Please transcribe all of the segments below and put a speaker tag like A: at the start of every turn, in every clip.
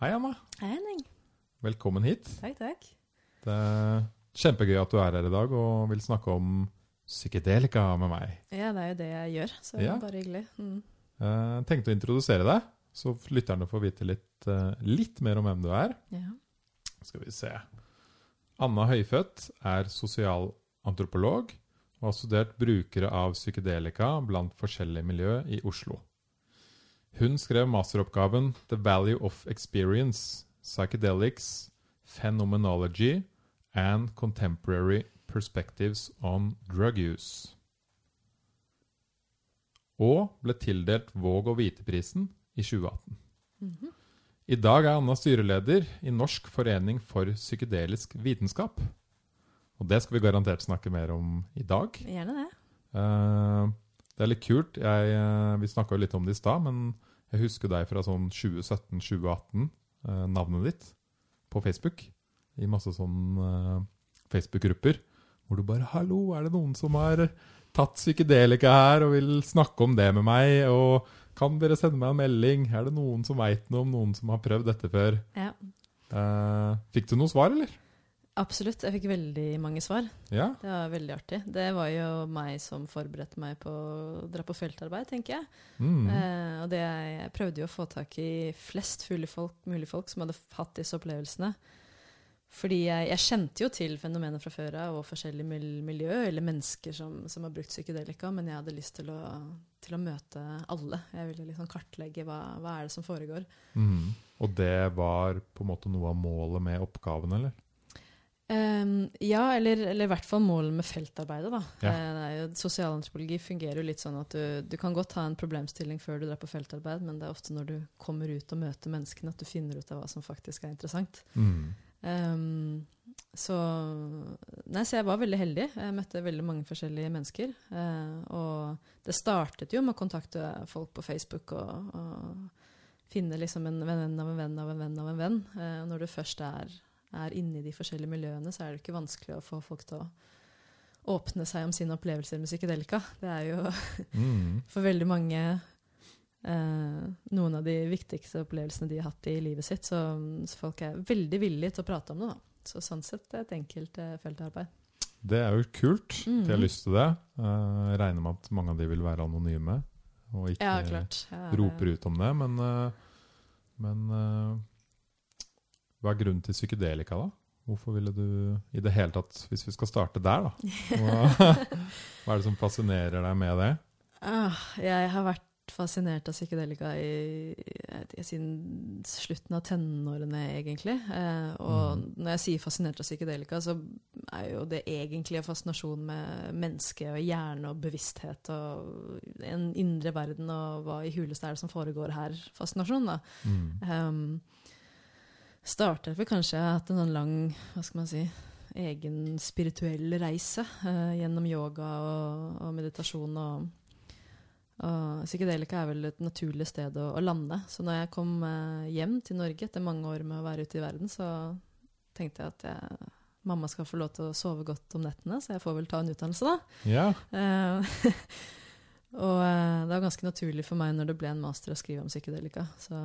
A: Hei, Anna.
B: Hei, Henning.
A: Velkommen hit.
B: Takk, takk.
A: Det er kjempegøy at du er her i dag og vil snakke om psykedelika med meg.
B: Ja, det er jo det jeg gjør, så
A: Ja.
B: bare hyggelig. Mm.
A: Jeg tenkte å introdusere deg, så lytterne får vite litt, eh, litt mer om hvem du er.
B: Ja.
A: Skal vi se. Anna Høyfødt er sosialantropolog og har studert brukere av psykedelika blant forskjellige miljø i Oslo. Hun skrev masteroppgaven The Value of Experience, Psychedelics, Phenomenology and Contemporary Perspectives on Drug Use. Og ble tildelt Våg og Hviteprisen i 2018.
B: Mhm.
A: I dag er Anna styreleder i Norsk forening for psykedelisk vitenskap. Og det skal vi garantert snakke mer om i dag.
B: Gjerne det.
A: Eh, det er litt kult. Jeg, eh, vi snakka jo litt om det i stad, men jeg husker deg fra sånn 2017-2018, eh, navnet ditt, på Facebook. I masse sånn eh, Facebook-grupper hvor du bare 'Hallo, er det noen som har tatt psykedelika her og vil snakke om det med meg?' Og 'Kan dere sende meg en melding? Er det noen som veit noe om noen som har prøvd dette før?'
B: Ja,
A: fikk du noe svar, eller?
B: Absolutt. Jeg fikk veldig mange svar.
A: Ja?
B: Det var veldig artig. Det var jo meg som forberedte meg på å dra på feltarbeid, tenker jeg.
A: Mm.
B: Eh, og det jeg, jeg prøvde jo å få tak i flest folk, mulig folk som hadde hatt disse opplevelsene. Fordi jeg, jeg kjente jo til fenomenet fra før av og forskjellige mil miljø, eller mennesker som, som har brukt psykedelika, men jeg hadde lyst til å, til å møte alle. Jeg ville liksom kartlegge hva, hva er det som foregår.
A: Mm. Og det var på en måte noe av målet med oppgaven, eller?
B: Ehm, ja, eller, eller i hvert fall målet med feltarbeidet. Da.
A: Ja.
B: Eh, sosialantropologi fungerer jo litt sånn at du, du kan godt ha en problemstilling før du drar på feltarbeid, men det er ofte når du kommer ut og møter menneskene, at du finner ut av hva som faktisk er interessant.
A: Mm.
B: Um, så, nei, så jeg var veldig heldig. Jeg møtte veldig mange forskjellige mennesker. Eh, og det startet jo med å kontakte folk på Facebook og, og finne liksom en venn av en venn av en venn av en venn. Eh, når du først er, er inne i de forskjellige miljøene, så er det ikke vanskelig å få folk til å åpne seg om sine opplevelser med psykedelika. Det er jo
A: Mm.
B: for veldig mange eh, noen av de viktigste opplevelsene de har hatt i livet sitt. Så, så folk er veldig villige til å prate om det. da. Så sånn sett et enkelt eh, feltarbeid.
A: Det er jo kult.
B: Mm.
A: De har lyst til det. Eh, Jeg regner med at mange av de vil være anonyme og ikke
B: Ja. Ja,
A: roper ut om det. Men, eh, men eh, hva er grunnen til psykedelika, da? Hvorfor ville du i det hele tatt, hvis vi skal starte der, da Hva, hva er det som fascinerer deg med det?
B: Ah, jeg har vært fascinert av psykedelika i, i, siden slutten av tenårene, egentlig. Eh, og
A: mm.
B: når jeg sier fascinert av psykedelika, så er jo det egentlig en fascinasjon med menneske og hjerne og bevissthet og en indre verden og hva i huleste er det som foregår her, fascinasjon, da.
A: Mm.
B: Um, startet vel kanskje jeg har hatt en sånn lang, hva skal man si, egen spirituell reise uh, gjennom yoga og, og meditasjon og, og psykedelika er vel et naturlig sted å, å lande. Så når jeg kom eh, hjem til Norge etter mange år med å være ute i verden, så tenkte jeg at jeg, mamma skal få lov til å sove godt om nettene, så jeg får vel ta en utdannelse da.
A: Ja.
B: Uh, og det var ganske naturlig for meg når det ble en master å skrive om psykedelika. Så,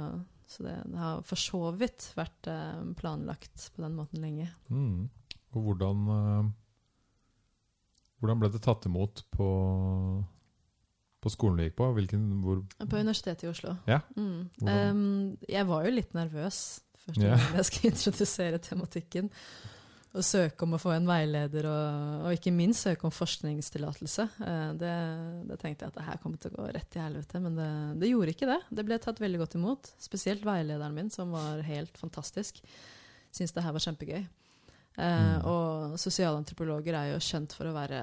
B: så det, det har for så vidt vært eh, planlagt på den måten lenge.
A: Mm. Og hvordan eh, Hvordan ble det tatt imot på, på skolen du gikk på? Hvilken, hvor,
B: På Universitetet i Oslo.
A: Ja,
B: Mm. Um, jeg var jo litt nervøs første gang yeah. jeg skulle introdusere tematikken. Og søke om å få en veileder, og, og ikke minst søke om forskningstillatelse. Eh, det, det tenkte jeg at det her kommer til å gå rett i helvete, men det, det gjorde ikke det. Det ble tatt veldig godt imot. Spesielt veilederen min, som var helt fantastisk. Syns det her var kjempegøy. Eh,
A: Mm.
B: Og sosialantropologer er jo kjent for å være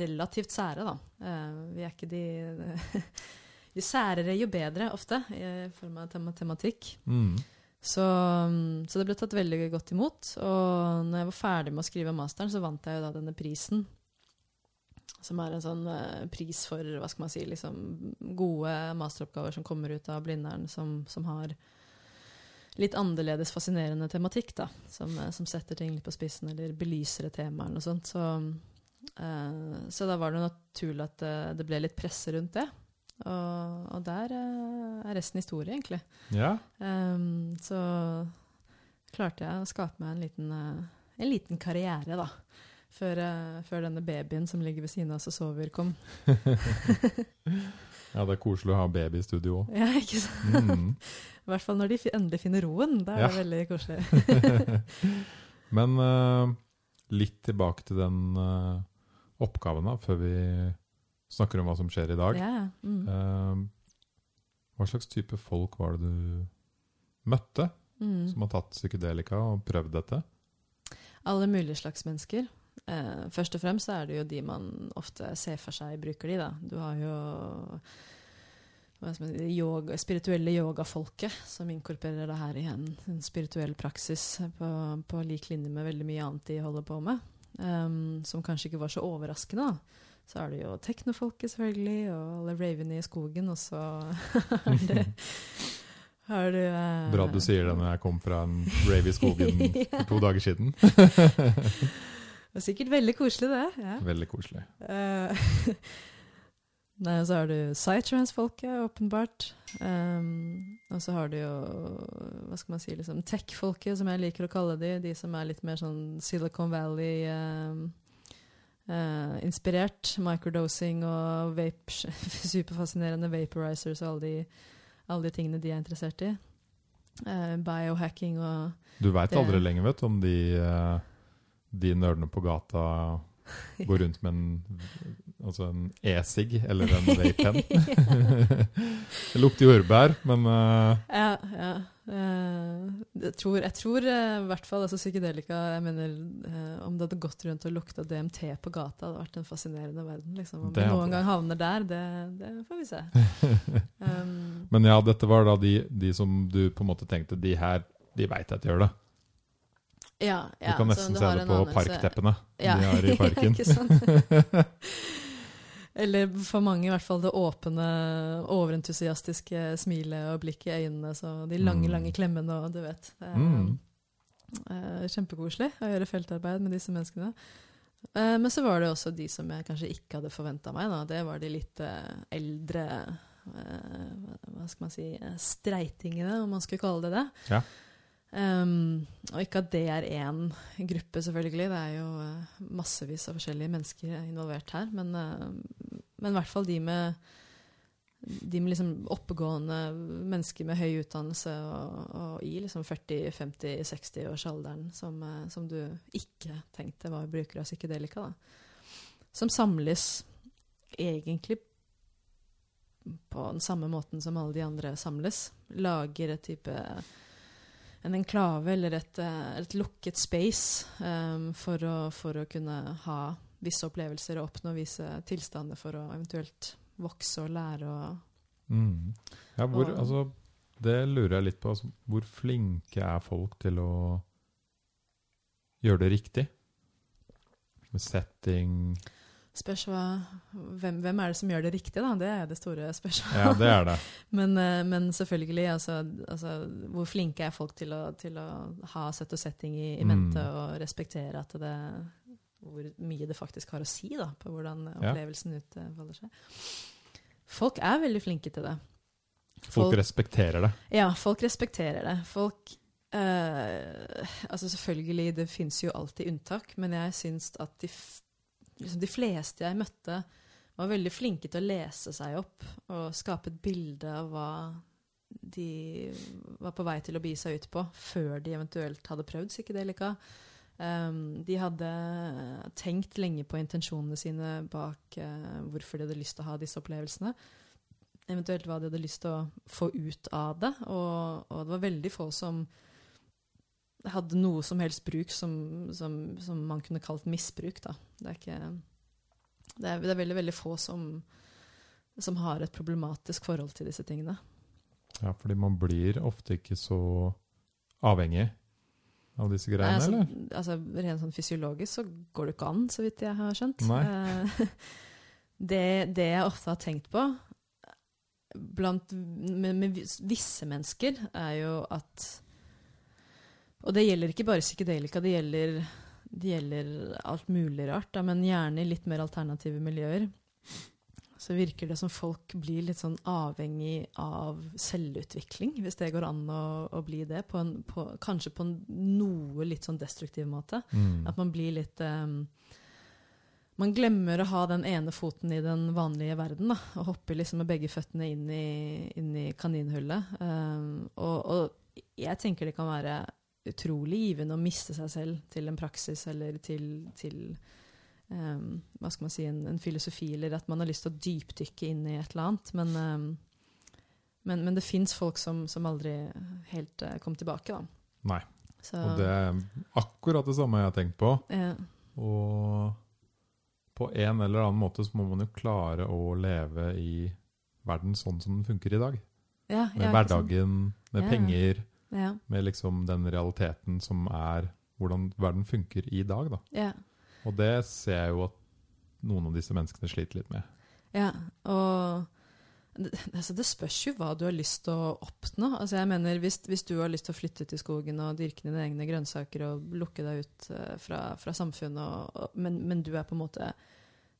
B: relativt sære, da. Eh, vi er ikke de Jo særere, jo bedre, ofte, i form av tematikk.
A: mm.
B: Så, mm, så det ble tatt veldig godt imot. Og når jeg var ferdig med å skrive masteren, så vant jeg jo da denne prisen. Som er en sånn eh, pris for hva skal man si, liksom, gode masteroppgaver som kommer ut av Blindern, som, som har litt annerledes fascinerende tematikk, da. Som, eh, som setter ting litt på spissen, eller belyser et tema eller noe sånt. Så, uh, så da var det naturlig at det, det ble litt presse rundt det. Og, og der eh, er resten historie, egentlig.
A: Ja.
B: Um, så klarte jeg å skape meg en liten, eh, en liten karriere, da. Før, eh, før denne babyen som ligger ved siden av oss og sover, kom.
A: ja, det er koselig å ha baby i studio òg.
B: Ja, ikke sant?
A: Mm.
B: I hvert fall når de endelig finner roen. Da er
A: Ja.
B: det veldig koselig.
A: Men uh, litt tilbake til den uh, oppgaven, da, før vi snakker om hva som skjer i dag.
B: Ja. mm.
A: Eh, hva slags type folk var det du møtte,
B: Mm.
A: som har tatt psykedelika og prøvd dette?
B: Alle mulige slags mennesker. Eh, først og fremst er det jo de man ofte ser for seg bruker de, da. Du har jo si, yoga, spirituelle yogafolket, som inkorporerer det her i en, en spirituell praksis på, på lik linje med veldig mye annet de holder på med. Um, som kanskje ikke var så overraskende. da. Så er det jo teknofolket, selvfølgelig, og alle ravene i skogen, og så er det har du eh,
A: Bra du sier det når jeg kom fra en rave i skogen for to dager siden.
B: Det var sikkert veldig koselig, det. Ja.
A: Veldig koselig.
B: Eh, Nei, så har du psytrance-folket, åpenbart. Um, og så har du jo hva skal man si, liksom tech-folket, som jeg liker å kalle de. De som er litt mer sånn Silicon Valley-inspirert. Microdosing og vape, superfascinerende vaporizers og alle de, alle de tingene de er interessert i. Uh, biohacking og
A: Du veit aldri lenger, vet du, om de, eh, de nerdene på gata går rundt med en, altså en e-sigg eller en vape-penn. det lukter jordbær, men uh...
B: Ja, ja. Eh, jeg tror, jeg tror eh, i hvert fall altså psykedelika jeg mener, eh, Om det hadde gått rundt og lukta DMT på gata, hadde vært en fascinerende verden. Liksom. Om vi noen gang havner der, det, det får vi se. Um,
A: Men ja, dette var da de, de som du på en måte tenkte De her, de veit at de gjør det.
B: ja, ja,
A: Du
B: ja,
A: kan
B: så
A: nesten
B: du
A: se det på parkteppene
B: Ja,
A: de har i parken.
B: ikke sant? Eller for mange i hvert fall det åpne, overentusiastiske smilet og blikket i øynene. Så de lange,
A: Mm.
B: lange klemmene og du vet. Det er,
A: Mm.
B: eh, kjempekoselig å gjøre feltarbeid med disse menneskene. Eh, men så var det også de som jeg kanskje ikke hadde forventa meg. Da. Det var de litt eh, eldre Hva skal man si Streitingene, om man skulle kalle det det.
A: Ja.
B: Um, og ikke at det er én gruppe, selvfølgelig. Det er jo uh, massevis av forskjellige mennesker involvert her. Men, uh, men i hvert fall de med de med liksom oppegående mennesker med høy utdannelse og, og i liksom 40-50-60-årsalderen som, uh, som du ikke tenkte var brukere av psykedelika. Da. Som samles egentlig på den samme måten som alle de andre samles. Lager et type en enklave eller et, eh, et lukket space um, for, å, for å kunne ha visse opplevelser og oppnå visse tilstander for å eventuelt vokse og lære og
A: Mm. Ja, hvor,
B: Og-
A: altså, det lurer jeg litt på. Altså, hvor flinke er folk til å gjøre det riktig? Med setting
B: Spørs hva hvem, hvem er det som gjør det riktig, da? Det er det store spørsmålet.
A: Ja, det er det.
B: Men, eh, men selvfølgelig, altså, altså Hvor flinke er folk til å, til å ha sett og setting i, i mente
A: Mm.
B: og respektere at det hvor mye det faktisk har å si da, på hvordan
A: Ja.
B: opplevelsen utfolder seg. Folk er veldig flinke til det.
A: Folk
B: Folk-
A: respekterer det.
B: Ja, folk respekterer det. Folk eh, Altså selvfølgelig, det fins jo alltid unntak, men jeg syns at de, liksom de fleste jeg møtte, var veldig flinke til å lese seg opp og skape et bilde av hva de var på vei til å bi seg ut på, før de eventuelt hadde prøvd psykedelika. Um, de hadde tenkt lenge på intensjonene sine bak uh, hvorfor de hadde lyst til å ha disse opplevelsene eventuelt hva de hadde lyst til å få ut av det. Og, og det var veldig få som hadde noe som helst bruk som, som, som man kunne kalt misbruk. Da. Det, er ikke, det, er, det er veldig, veldig få som, som har et problematisk forhold til disse tingene.
A: Ja, fordi man blir ofte ikke så avhengig av disse
B: Nei,
A: greiene,
B: altså,
A: eller?
B: altså, rent sånn fysiologisk så går det ikke an, så vidt jeg har skjønt.
A: Nei.
B: Eh, det, det jeg ofte har tenkt på blant, med, med visse mennesker, er jo at Og det gjelder ikke bare psykedelika, det gjelder, det gjelder alt mulig rart, da, men gjerne i litt mer alternative miljøer. så virker det som folk blir litt sånn avhengig av selvutvikling, hvis det går an å, å bli det. På en, på, kanskje på en noe litt sånn destruktiv måte.
A: Mm.
B: At man blir litt um, Man glemmer å ha den ene foten i den vanlige verden, da, og hopper liksom med begge føttene inn i, inn i kaninhullet. Um, og, og jeg tenker det kan være utrolig givende å miste seg selv til en praksis eller til, til um, hva skal man si, en, en, filosofi, eller at man har lyst til å dypdykke inn i et eller annet. Men, um, men, men det fins folk som, som, aldri helt uh, kom tilbake, da.
A: Nei.
B: Så,
A: og det er akkurat det samme jeg har tenkt på.
B: Ja.
A: Og på en eller annen måte så må man jo klare å leve i verden sånn som den funker i dag.
B: Ja,
A: med hverdagen, med
B: Ja.
A: penger,
B: Ja,
A: med liksom den realiteten som er hvordan verden funker i dag. Da.
B: ja,
A: Og det ser jeg jo at noen av disse menneskene sliter litt med.
B: ja. Og det, altså det spørs jo hva du har lyst til å oppnå. Altså jeg mener, hvis, hvis du har lyst til å flytte ut i skogen og dyrke dine egne grønnsaker og lukke deg ut eh, fra, fra samfunnet, og, og, men, men du er på en måte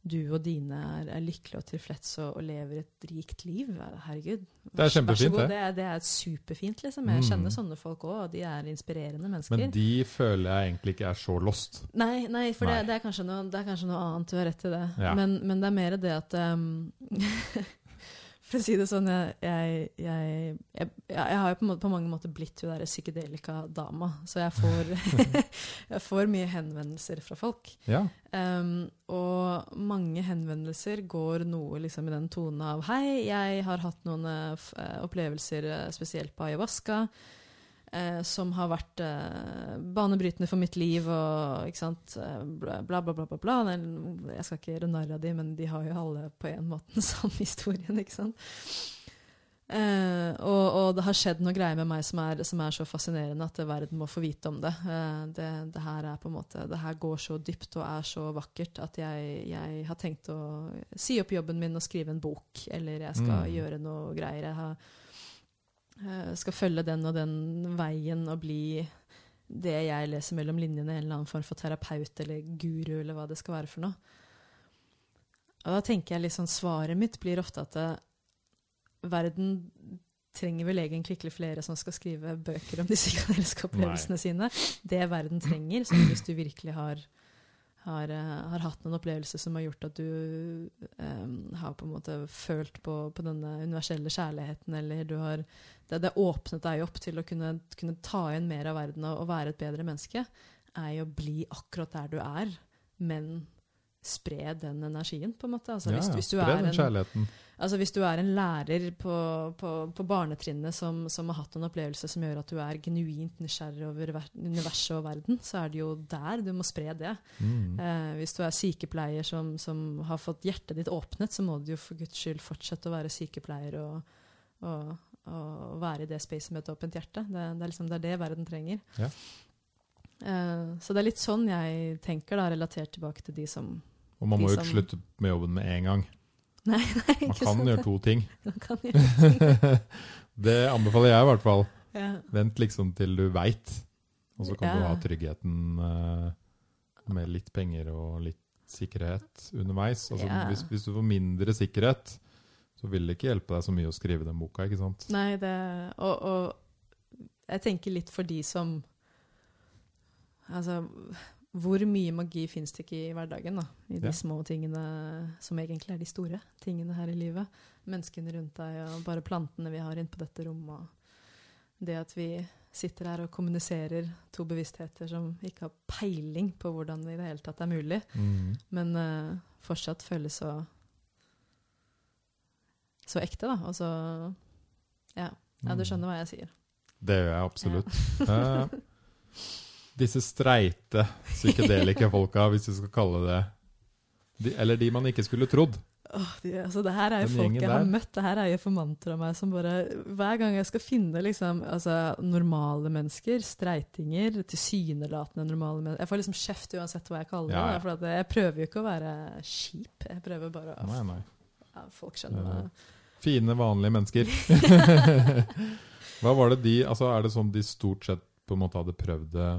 B: du og dine er, er lykkelige og tilfreds og, og lever et rikt liv. Herregud.
A: Det er kjempefint, det.
B: Er, det er superfint, liksom. Jeg
A: Mm.
B: kjenner sånne folk òg, og de er inspirerende mennesker.
A: Men de føler jeg egentlig ikke er så lost.
B: Nei, nei for
A: Nei.
B: Det, det, er noe, det er kanskje noe annet. Du har rett i det.
A: Ja.
B: Men, men det er mer det at um, For å si det sånn, jeg, jeg, jeg, jeg, har jo på, på mange måter blitt hun derre psykedelika-dama. Så jeg får, jeg får mye henvendelser fra folk.
A: Ja.
B: Um, og mange henvendelser går noe liksom i den tonen av Hei, jeg har hatt noen eh, opplevelser, eh, spesielt på ayahuasca, eh, som har vært eh, banebrytende for mitt liv, og ikke sant eh, Bla, bla, bla. bla, bla. Jeg skal ikke gjøre narr av de, men de har jo alle på en måte den samme historien, ikke sant. Eh, og, og det har skjedd noe greier med meg som er, som er så fascinerende at verden må få vite om det. Eh, det. Det her er på en måte, det her går så dypt og er så vakkert at jeg, jeg har tenkt å si opp jobben min og skrive en bok. Eller jeg skal
A: Mm.
B: gjøre noe greier. Jeg har, skal følge den og den veien og bli det jeg leser mellom linjene, en eller annen form for terapeut eller guru, eller hva det skal være for noe. Og da tenker jeg liksom Svaret mitt blir ofte at det, verden trenger vel egentlig ikke flere som skal skrive bøker om de psykadeliske opplevelsene sine. Det verden trenger, som hvis du virkelig har, har, eh, har hatt noen opplevelser som har gjort at du um, har på en måte følt på, på denne universelle kjærligheten, eller du har det, det åpnet deg opp til å kunne, kunne ta inn mer av verden og, og være et bedre menneske, er jo å bli akkurat der du er, men spre den energien, på en måte. Altså,
A: ja,
B: hvis, hvis du
A: Spre den kjærligheten.
B: Altså Hvis du er en lærer på, på, på barnetrinnet som, som har hatt en opplevelse som gjør at du er genuint nysgjerrig over universet og verden, så er det jo der du må spre det.
A: Mm.
B: Eh, hvis du er sykepleier som, som har fått hjertet ditt åpnet, så må du jo for guds skyld fortsette å være sykepleier og, og, og være i det spacet med et åpent hjerte. Det, det, er liksom, det er det verden trenger.
A: Ja.
B: Uh, så det er litt sånn jeg tenker, da, relatert tilbake til de som
A: Og man må jo ikke slutte med jobben med en gang.
B: Nei, nei,
A: Man kan gjøre to ting.
B: Man kan gjøre
A: det anbefaler jeg i hvert fall.
B: ja.
A: Vent liksom til du veit, og så kan du ha tryggheten uh, med litt penger og litt sikkerhet underveis. Altså,
B: Ja.
A: hvis, hvis du får mindre sikkerhet, så vil det ikke hjelpe deg så mye å skrive den boka. ikke sant?
B: Nei, det og, og jeg tenker litt for de som Altså, hvor mye magi fins det ikke i hverdagen? da? I de
A: Ja.
B: små tingene som egentlig er de store tingene her i livet. Menneskene rundt deg, og bare plantene vi har inne på dette rommet. og Det at vi sitter her og kommuniserer to bevisstheter som ikke har peiling på hvordan det i det hele tatt er mulig,
A: Mm.
B: men uh, fortsatt føles så så ekte, da. Og så Ja. ja, du skjønner hva jeg sier.
A: Det gjør jeg absolutt. Eh, disse streite psykedelika-folka, hvis vi skal kalle det de, Eller de man ikke skulle trodd.
B: Oh, de, altså, det her er jo
A: Den
B: folk jeg har møtt. Det her er jo formantra meg som bare Hver gang jeg skal finne liksom, altså, normale mennesker, streitinger, tilsynelatende normale mennesker Jeg får liksom kjeft uansett hva jeg kaller det.
A: Ja, ja.
B: da, For jeg prøver jo ikke å være kjip. Jeg prøver bare å
A: Nei, nei.
B: Ja, Folk skjønner det.
A: Fine, vanlige mennesker. Hva var det de Altså, er det sånn de stort sett på en måte hadde prøvd det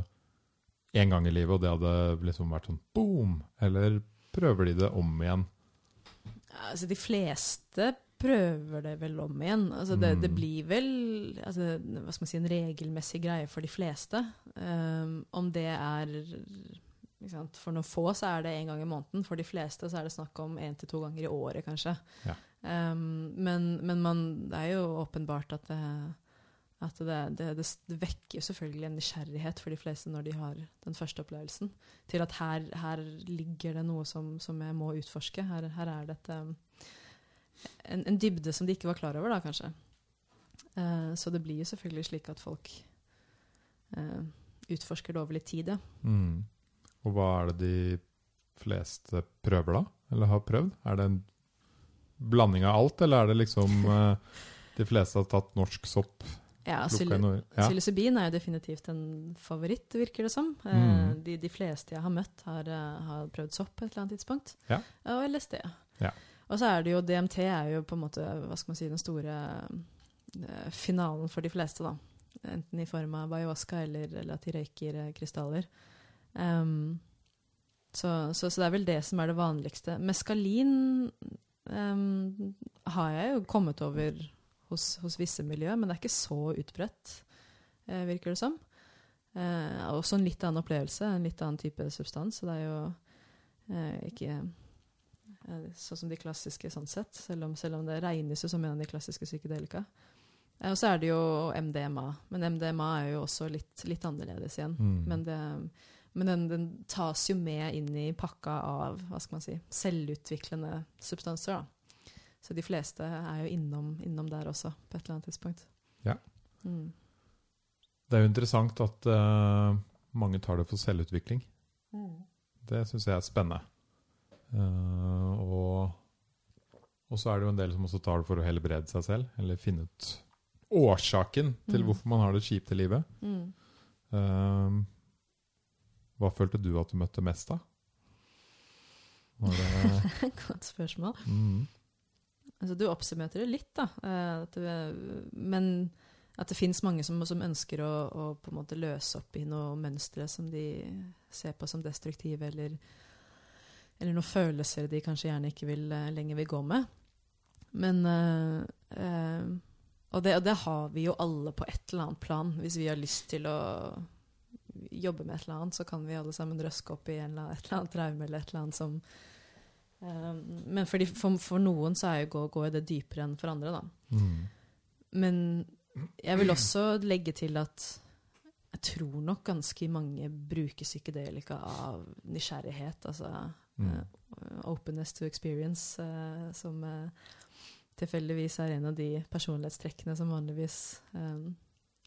A: én gang i livet, og det hadde liksom vært sånn boom? Eller prøver de det om igjen?
B: Altså, de fleste prøver det vel om igjen. Altså, det, det
A: Mm.
B: blir vel altså, hva skal man si, en regelmessig greie for de fleste. Um, om det er? For noen få så er det én gang i måneden. For de fleste så er det snakk om én til to ganger i året, kanskje.
A: Ja.
B: Um, men men man, det er jo åpenbart at det at det, det, det, vekker selvfølgelig en nysgjerrighet for de fleste når de har den første opplevelsen. Til at her, her ligger det noe som, som jeg må utforske. Her, her er det et, um, en, en dybde som de ikke var klar over, da, kanskje. Uh, så det blir jo selvfølgelig slik at folk uh, utforsker det over litt tid, ja.
A: Mm. Og hva er det de fleste prøver, da? Eller har prøvd? Er det en blanding av alt, eller er det liksom eh, de fleste har tatt norsk sopp?
B: Ja,
A: psilocybin ja.
B: Er jo definitivt en favoritt, virker det som. Eh,
A: Mm.
B: de, de fleste jeg har møtt, har, eh, har prøvd sopp på et eller annet tidspunkt.
A: Ja.
B: Og LSD.
A: Ja.
B: Og så er det jo DMT er jo på en måte hva skal man si, den store uh, finalen for de fleste, da. Enten i form av ayahuasca eller, eller at de røyker krystaller. Em, så, så, så det er vel det som er det vanligste. Meskalin um, har jeg jo kommet over hos, hos visse miljøer, men det er ikke så utbredt, eh, virker det som. Eh, også en litt annen opplevelse, en litt annen type substans. Så det er jo eh, ikke sånn som de klassiske sånn sett, selv om, selv om det regnes jo som en av de klassiske psykedelika. Og så er det jo MDMA, men MDMA er jo også litt, litt annerledes igjen.
A: Mm.
B: Men, det, men den, den tas jo med inn i pakka av hva skal man si, selvutviklende substanser. da. Så de fleste er jo innom, innom der også, på et eller annet tidspunkt.
A: Ja.
B: Mm.
A: Det er jo interessant at uh, mange tar det for selvutvikling. Det syns jeg er spennende. Uh, og, og så er det jo en del som også tar det for å helbrede seg selv, eller finne ut årsaken til
B: Mm.
A: hvorfor man har det kjipt i livet.
B: Mm.
A: Eh, hva følte du at du møtte mest av? Det
B: Godt spørsmål.
A: mm,
B: Altså, du oppsummerte det litt, da. Eh, At det, men at det fins mange som, som ønsker å, å på en måte løse opp i noe mønstre som de ser på som destruktive, eller, eller noen følelser de kanskje gjerne ikke vil, eh, lenger vil gå med. Men øh, øh, og, det, og det har vi jo alle på et eller annet plan. Hvis vi har lyst til å jobbe med et eller annet, så kan vi alle sammen røske opp i en eller annen, et eller annet traume eller et eller annet som um, Men fordi for, for noen så er jo gå, går det dypere enn for andre, da.
A: mm,
B: Men jeg vil også legge til at jeg tror nok ganske mange bruker psykedelika av nysgjerrighet. Altså
A: mm,
B: uh, openness to experience, uh, som uh, tilfeldigvis er en av de personlighetstrekkene som vanligvis eh,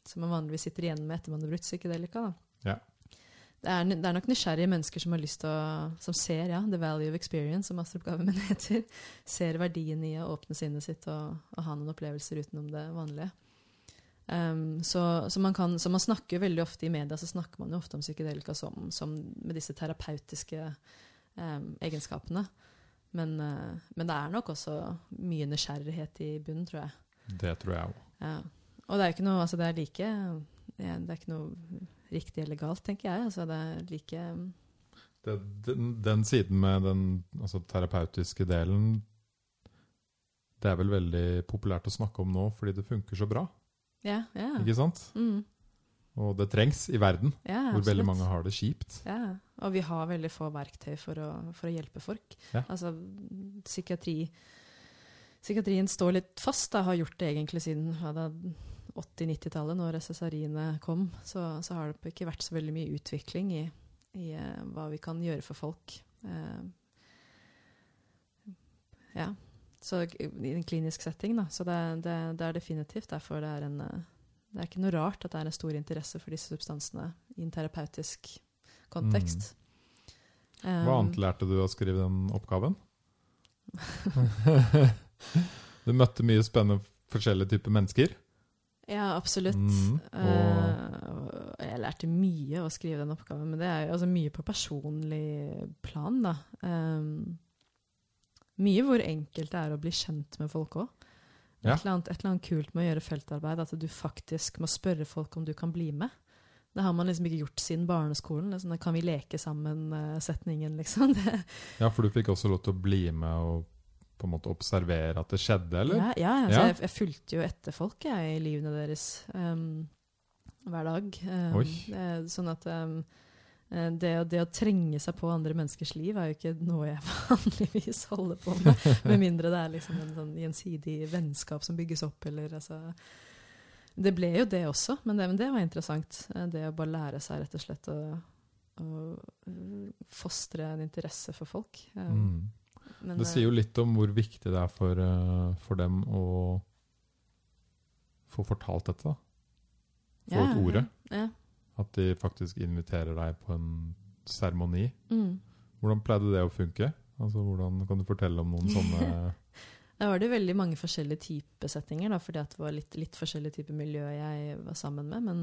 B: som man vanligvis sitter igjen med etter man har brukt psykedelika. Da.
A: Ja.
B: Det, er, det er nok nysgjerrige mennesker som har lyst til å Som ser ja, the value of experience, som masteroppgaven min heter. Ser verdien i å åpne sinnet sitt og, og ha noen opplevelser utenom det vanlige. Um, så, så, man kan, så man snakker veldig ofte i media så snakker man jo ofte om psykedelika som, som med disse terapeutiske um, egenskapene. Men, uh, men det er nok også mye nysgjerrighet i bunnen, tror jeg.
A: det tror jeg òg.
B: Ja. Og det er jo ikke noe altså det er like Det er ikke noe riktig eller galt, tenker jeg. Altså det er like
A: det, den, den siden med den altså, terapeutiske delen Det er vel veldig populært å snakke om nå fordi det funker så bra.
B: Ja, ja.
A: Ikke sant?
B: Mm,
A: Og det trengs i verden,
B: ja
A: hvor veldig mange har det kjipt.
B: Ja, og vi har veldig få verktøy for å, for å hjelpe folk.
A: Ja.
B: Altså, psykiatri Psykiatrien står litt fast, da, har gjort det egentlig siden da 80-90-tallet, når SSRI-ene kom. Så, så har det ikke vært så veldig mye utvikling i, i uh, hva vi kan gjøre for folk. Uh, ja. Så i en klinisk setting, da. Så det, det, det er definitivt derfor det er en eh, Det er ikke noe rart at det er en stor interesse for disse substansene i en terapeutisk kontekst.
A: Hva
B: Um,
A: annet lærte du å skrive den oppgaven? du møtte mye spennende forskjellige typer mennesker.
B: Ja, absolutt.
A: Mm,
B: Eh, jeg lærte mye å skrive den oppgaven, men det er jo altså mye på personlig plan, da. Um, mye hvor enkelt det er å bli kjent med folk òg.
A: Ja.
B: Et, et eller annet kult med å gjøre feltarbeid, at du faktisk må spørre folk om du kan bli med. Det har man liksom ikke gjort siden barneskolen. Sånn, kan vi leke sammen-setningen, liksom. Det,
A: Ja, for du fikk også lov til å bli med og på en måte observere at det skjedde, eller?
B: Ja, ja altså,
A: Ja.
B: Jeg, jeg fulgte jo etter folk jeg, i livene deres um, hver dag. Um, eh, sånn at um, eh, det, det å trenge seg på andre menneskers liv er jo ikke noe jeg vanligvis holder på med. Med mindre det er liksom en sånn gjensidig vennskap som bygges opp, eller altså Det ble jo det også, men det, men det var interessant. Eh, Det å bare lære seg rett og slett å, å uh, fostre en interesse for folk. Um,
A: Mm.
B: Men,
A: Det sier jo litt om hvor viktig det er for, eh, for dem å få fortalt dette. da. Få ut ordet.
B: Ja.
A: At de faktisk inviterer deg på en seremoni.
B: Mm.
A: Hvordan pleide det å funke? Altså, hvordan Kan du fortelle om noen sånne
B: Da var det veldig mange forskjellige typesettinger, da, fordi at det var litt, litt forskjellige typer miljø jeg var sammen med. Men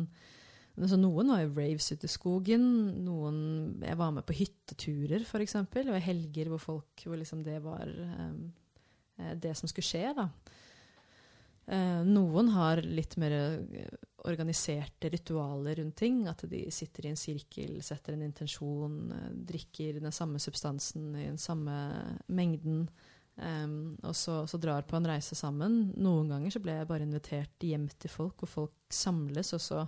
B: men så noen var jo raves ute i skogen. Noen Jeg var med på hytteturer, f.eks. Var helger hvor folk hvor liksom det var eh, det som skulle skje. da. Uh, noen har litt mer eh, organiserte ritualer rundt ting. At de sitter i en sirkel, setter en intensjon, drikker den samme substansen i den samme mengden. Um, og så, så drar på en reise sammen. Noen ganger så ble jeg bare invitert hjem til folk, og folk samles, og så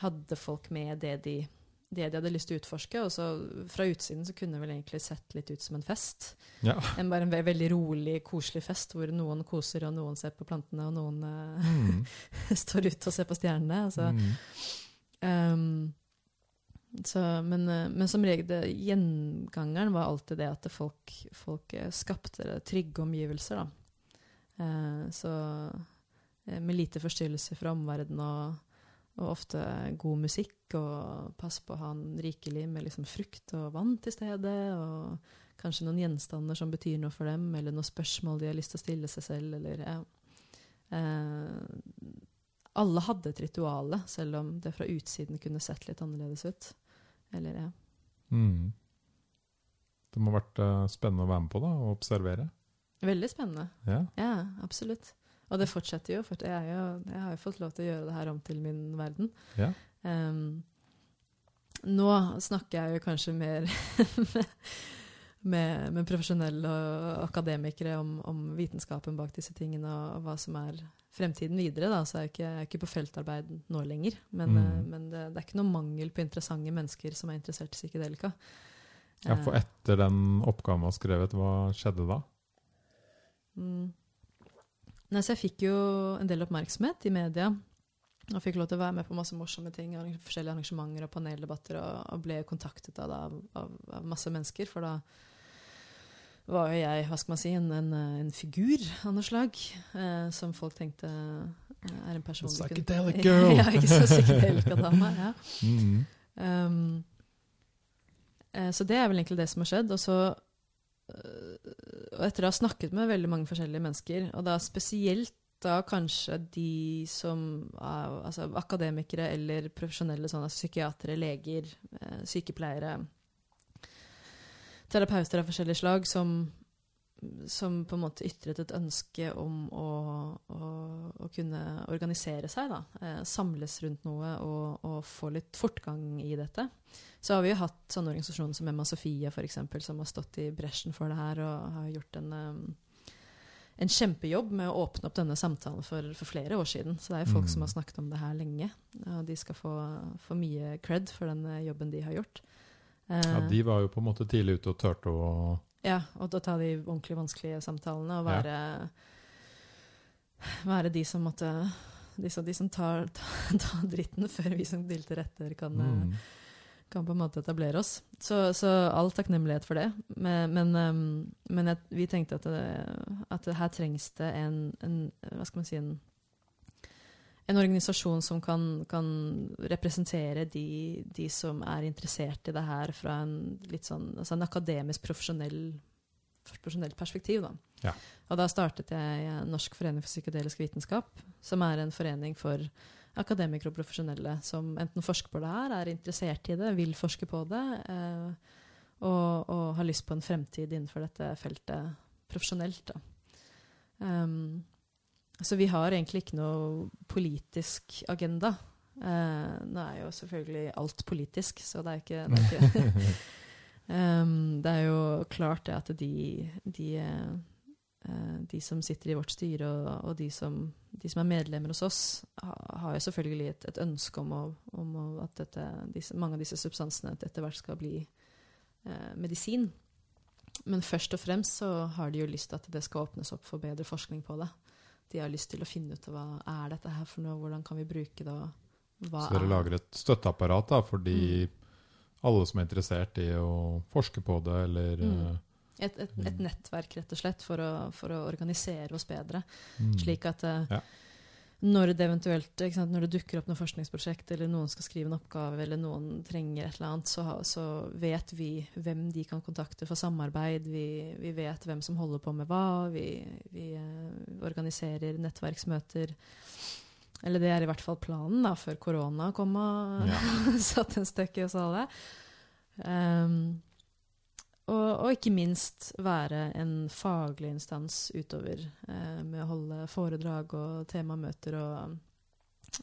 B: hadde folk med det de, det de hadde lyst til å utforske. Og så fra utsiden så kunne det vel egentlig sett litt ut som en fest.
A: Ja.
B: En, bare en ve veldig rolig, koselig fest hvor noen koser, og noen ser på plantene, og noen eh,
A: Mm.
B: står ute og ser på stjernene. Altså,
A: Mm.
B: um, så, men, eh, men som regel, det, gjengangeren var alltid det at det folk, folk eh, skapte trygge omgivelser. Da. Uh, så eh, med lite forstyrrelser fra omverdenen og, og ofte god musikk, og pass på å ha en rikelig med liksom frukt og vann til stede, og kanskje noen gjenstander som betyr noe for dem, eller noen spørsmål de har lyst til å stille seg selv, eller ja. Eh, alle hadde et rituale, selv om det fra utsiden kunne sett litt annerledes ut. Eller, ja.
A: Mm. Det må ha vært eh, spennende å være med på da, og observere.
B: Veldig spennende.
A: Ja.
B: Ja, absolutt. Og det fortsetter jo, for jeg, er jo, jeg har jo fått lov til å gjøre det her om til min verden.
A: Ja.
B: Um, nå snakker jeg jo kanskje mer med, med profesjonelle og akademikere om, om vitenskapen bak disse tingene, og, og hva som er fremtiden videre. Da. Så er jeg ikke, jeg er ikke på feltarbeid nå lenger. Men,
A: Mm.
B: eh, men det, det er ikke noe mangel på interessante mennesker som er interessert i psykedelika.
A: ja, for
B: Eh,
A: etter den oppgaven var skrevet, hva skjedde da?
B: Mm. Nei, så jeg fikk jo en del oppmerksomhet i media. Og fikk lov til å være med på masse morsomme ting, forskjellige arrangementer og paneldebatter, og, og ble kontaktet av, av, av, av masse mennesker. For da var jo jeg, hva skal man si, en, en, en figur av noe slag. Eh, som folk tenkte eh, er en person
A: Psychedelic girl!
B: ja, ikke så psykedelika dame. Ja.
A: Mm.
B: Um, eh, så det er vel egentlig det som har skjedd. Og så og etter å ha snakket med veldig mange forskjellige mennesker, og da spesielt da kanskje de som er altså akademikere eller profesjonelle sånn, altså psykiatere, leger, eh, sykepleiere, terapeuter av forskjellige slag, som, som på en måte ytret et ønske om å, å, å kunne organisere seg, da. Eh, samles rundt noe og, og få litt fortgang i dette. Så har vi jo hatt sånne organisasjoner som Emma Sofia, for eksempel, som har stått i bresjen for det her og har gjort en, um, en kjempejobb med å åpne opp denne samtalen for, for flere år siden. Så det er jo folk
A: Mm.
B: som har snakket om det her lenge, og de skal få, få mye cred for den eh, jobben de har gjort. Eh,
A: Ja, de var jo på en måte tidlig ute og turte å
B: ja, og da ta de ordentlig vanskelige samtalene og
A: Ja.
B: være, være de som måtte De som, de som tar, tar, tar dritten før vi som dilter etter, kan, eh,
A: mm.
B: kan på en måte etablere oss. Så, så all takknemlighet for det. Men, men, um, men jeg, vi tenkte at, det, at det her trengs det en, en Hva skal man si en, en organisasjon som kan, kan representere de, de som er interessert i det her fra en sånn altså en akademisk, profesjonell profesjonell perspektiv. Da.
A: Ja.
B: Og da startet jeg Norsk forening for psykedelisk vitenskap, som er en forening for akademikere og profesjonelle som enten forsker på det her, er interessert i det, vil forske på det, eh, og, og har lyst på en fremtid innenfor dette feltet profesjonelt. Da. Um, så vi har egentlig ikke noe politisk agenda. Uh, nå er jo selvfølgelig alt politisk, så det er ikke, det er ikke Um, det er jo klart det at de, de eh, de som sitter i vårt styre, og, og de, som, de, som, er medlemmer hos oss, ha, har jo selvfølgelig et, et ønske om, å, om å, at dette, disse, mange av disse substansene etter hvert skal bli uh, medisin. Men først og fremst så har de jo lyst til at det skal åpnes opp for bedre forskning på det. De har lyst til å finne ut av hva er dette her for noe, hvordan kan vi bruke det, hva
A: Så dere
B: er
A: lager et støtteapparat da, for de,
B: Mm.
A: alle som er interessert i å forske på det, eller
B: Mm.
A: eh,
B: et, et, et nettverk, rett og slett, for å, for å organisere oss bedre.
A: mm.
B: Slik at eh,
A: Ja.
B: Når det eventuelt sant, når det dukker opp noe forskningsprosjekt, eller noen skal skrive en oppgave, eller noen trenger et eller annet, så, så vet vi hvem de kan kontakte for samarbeid. Vi, vi vet hvem som holder på med hva. Vi, vi eh, organiserer nettverksmøter. Eller det er i hvert fall planen, da, før korona kom og
A: Ja.
B: satt en støkk i oss alle. Ehm, og, og ikke minst være en faglig instans utover eh, med å holde foredrag og temamøter og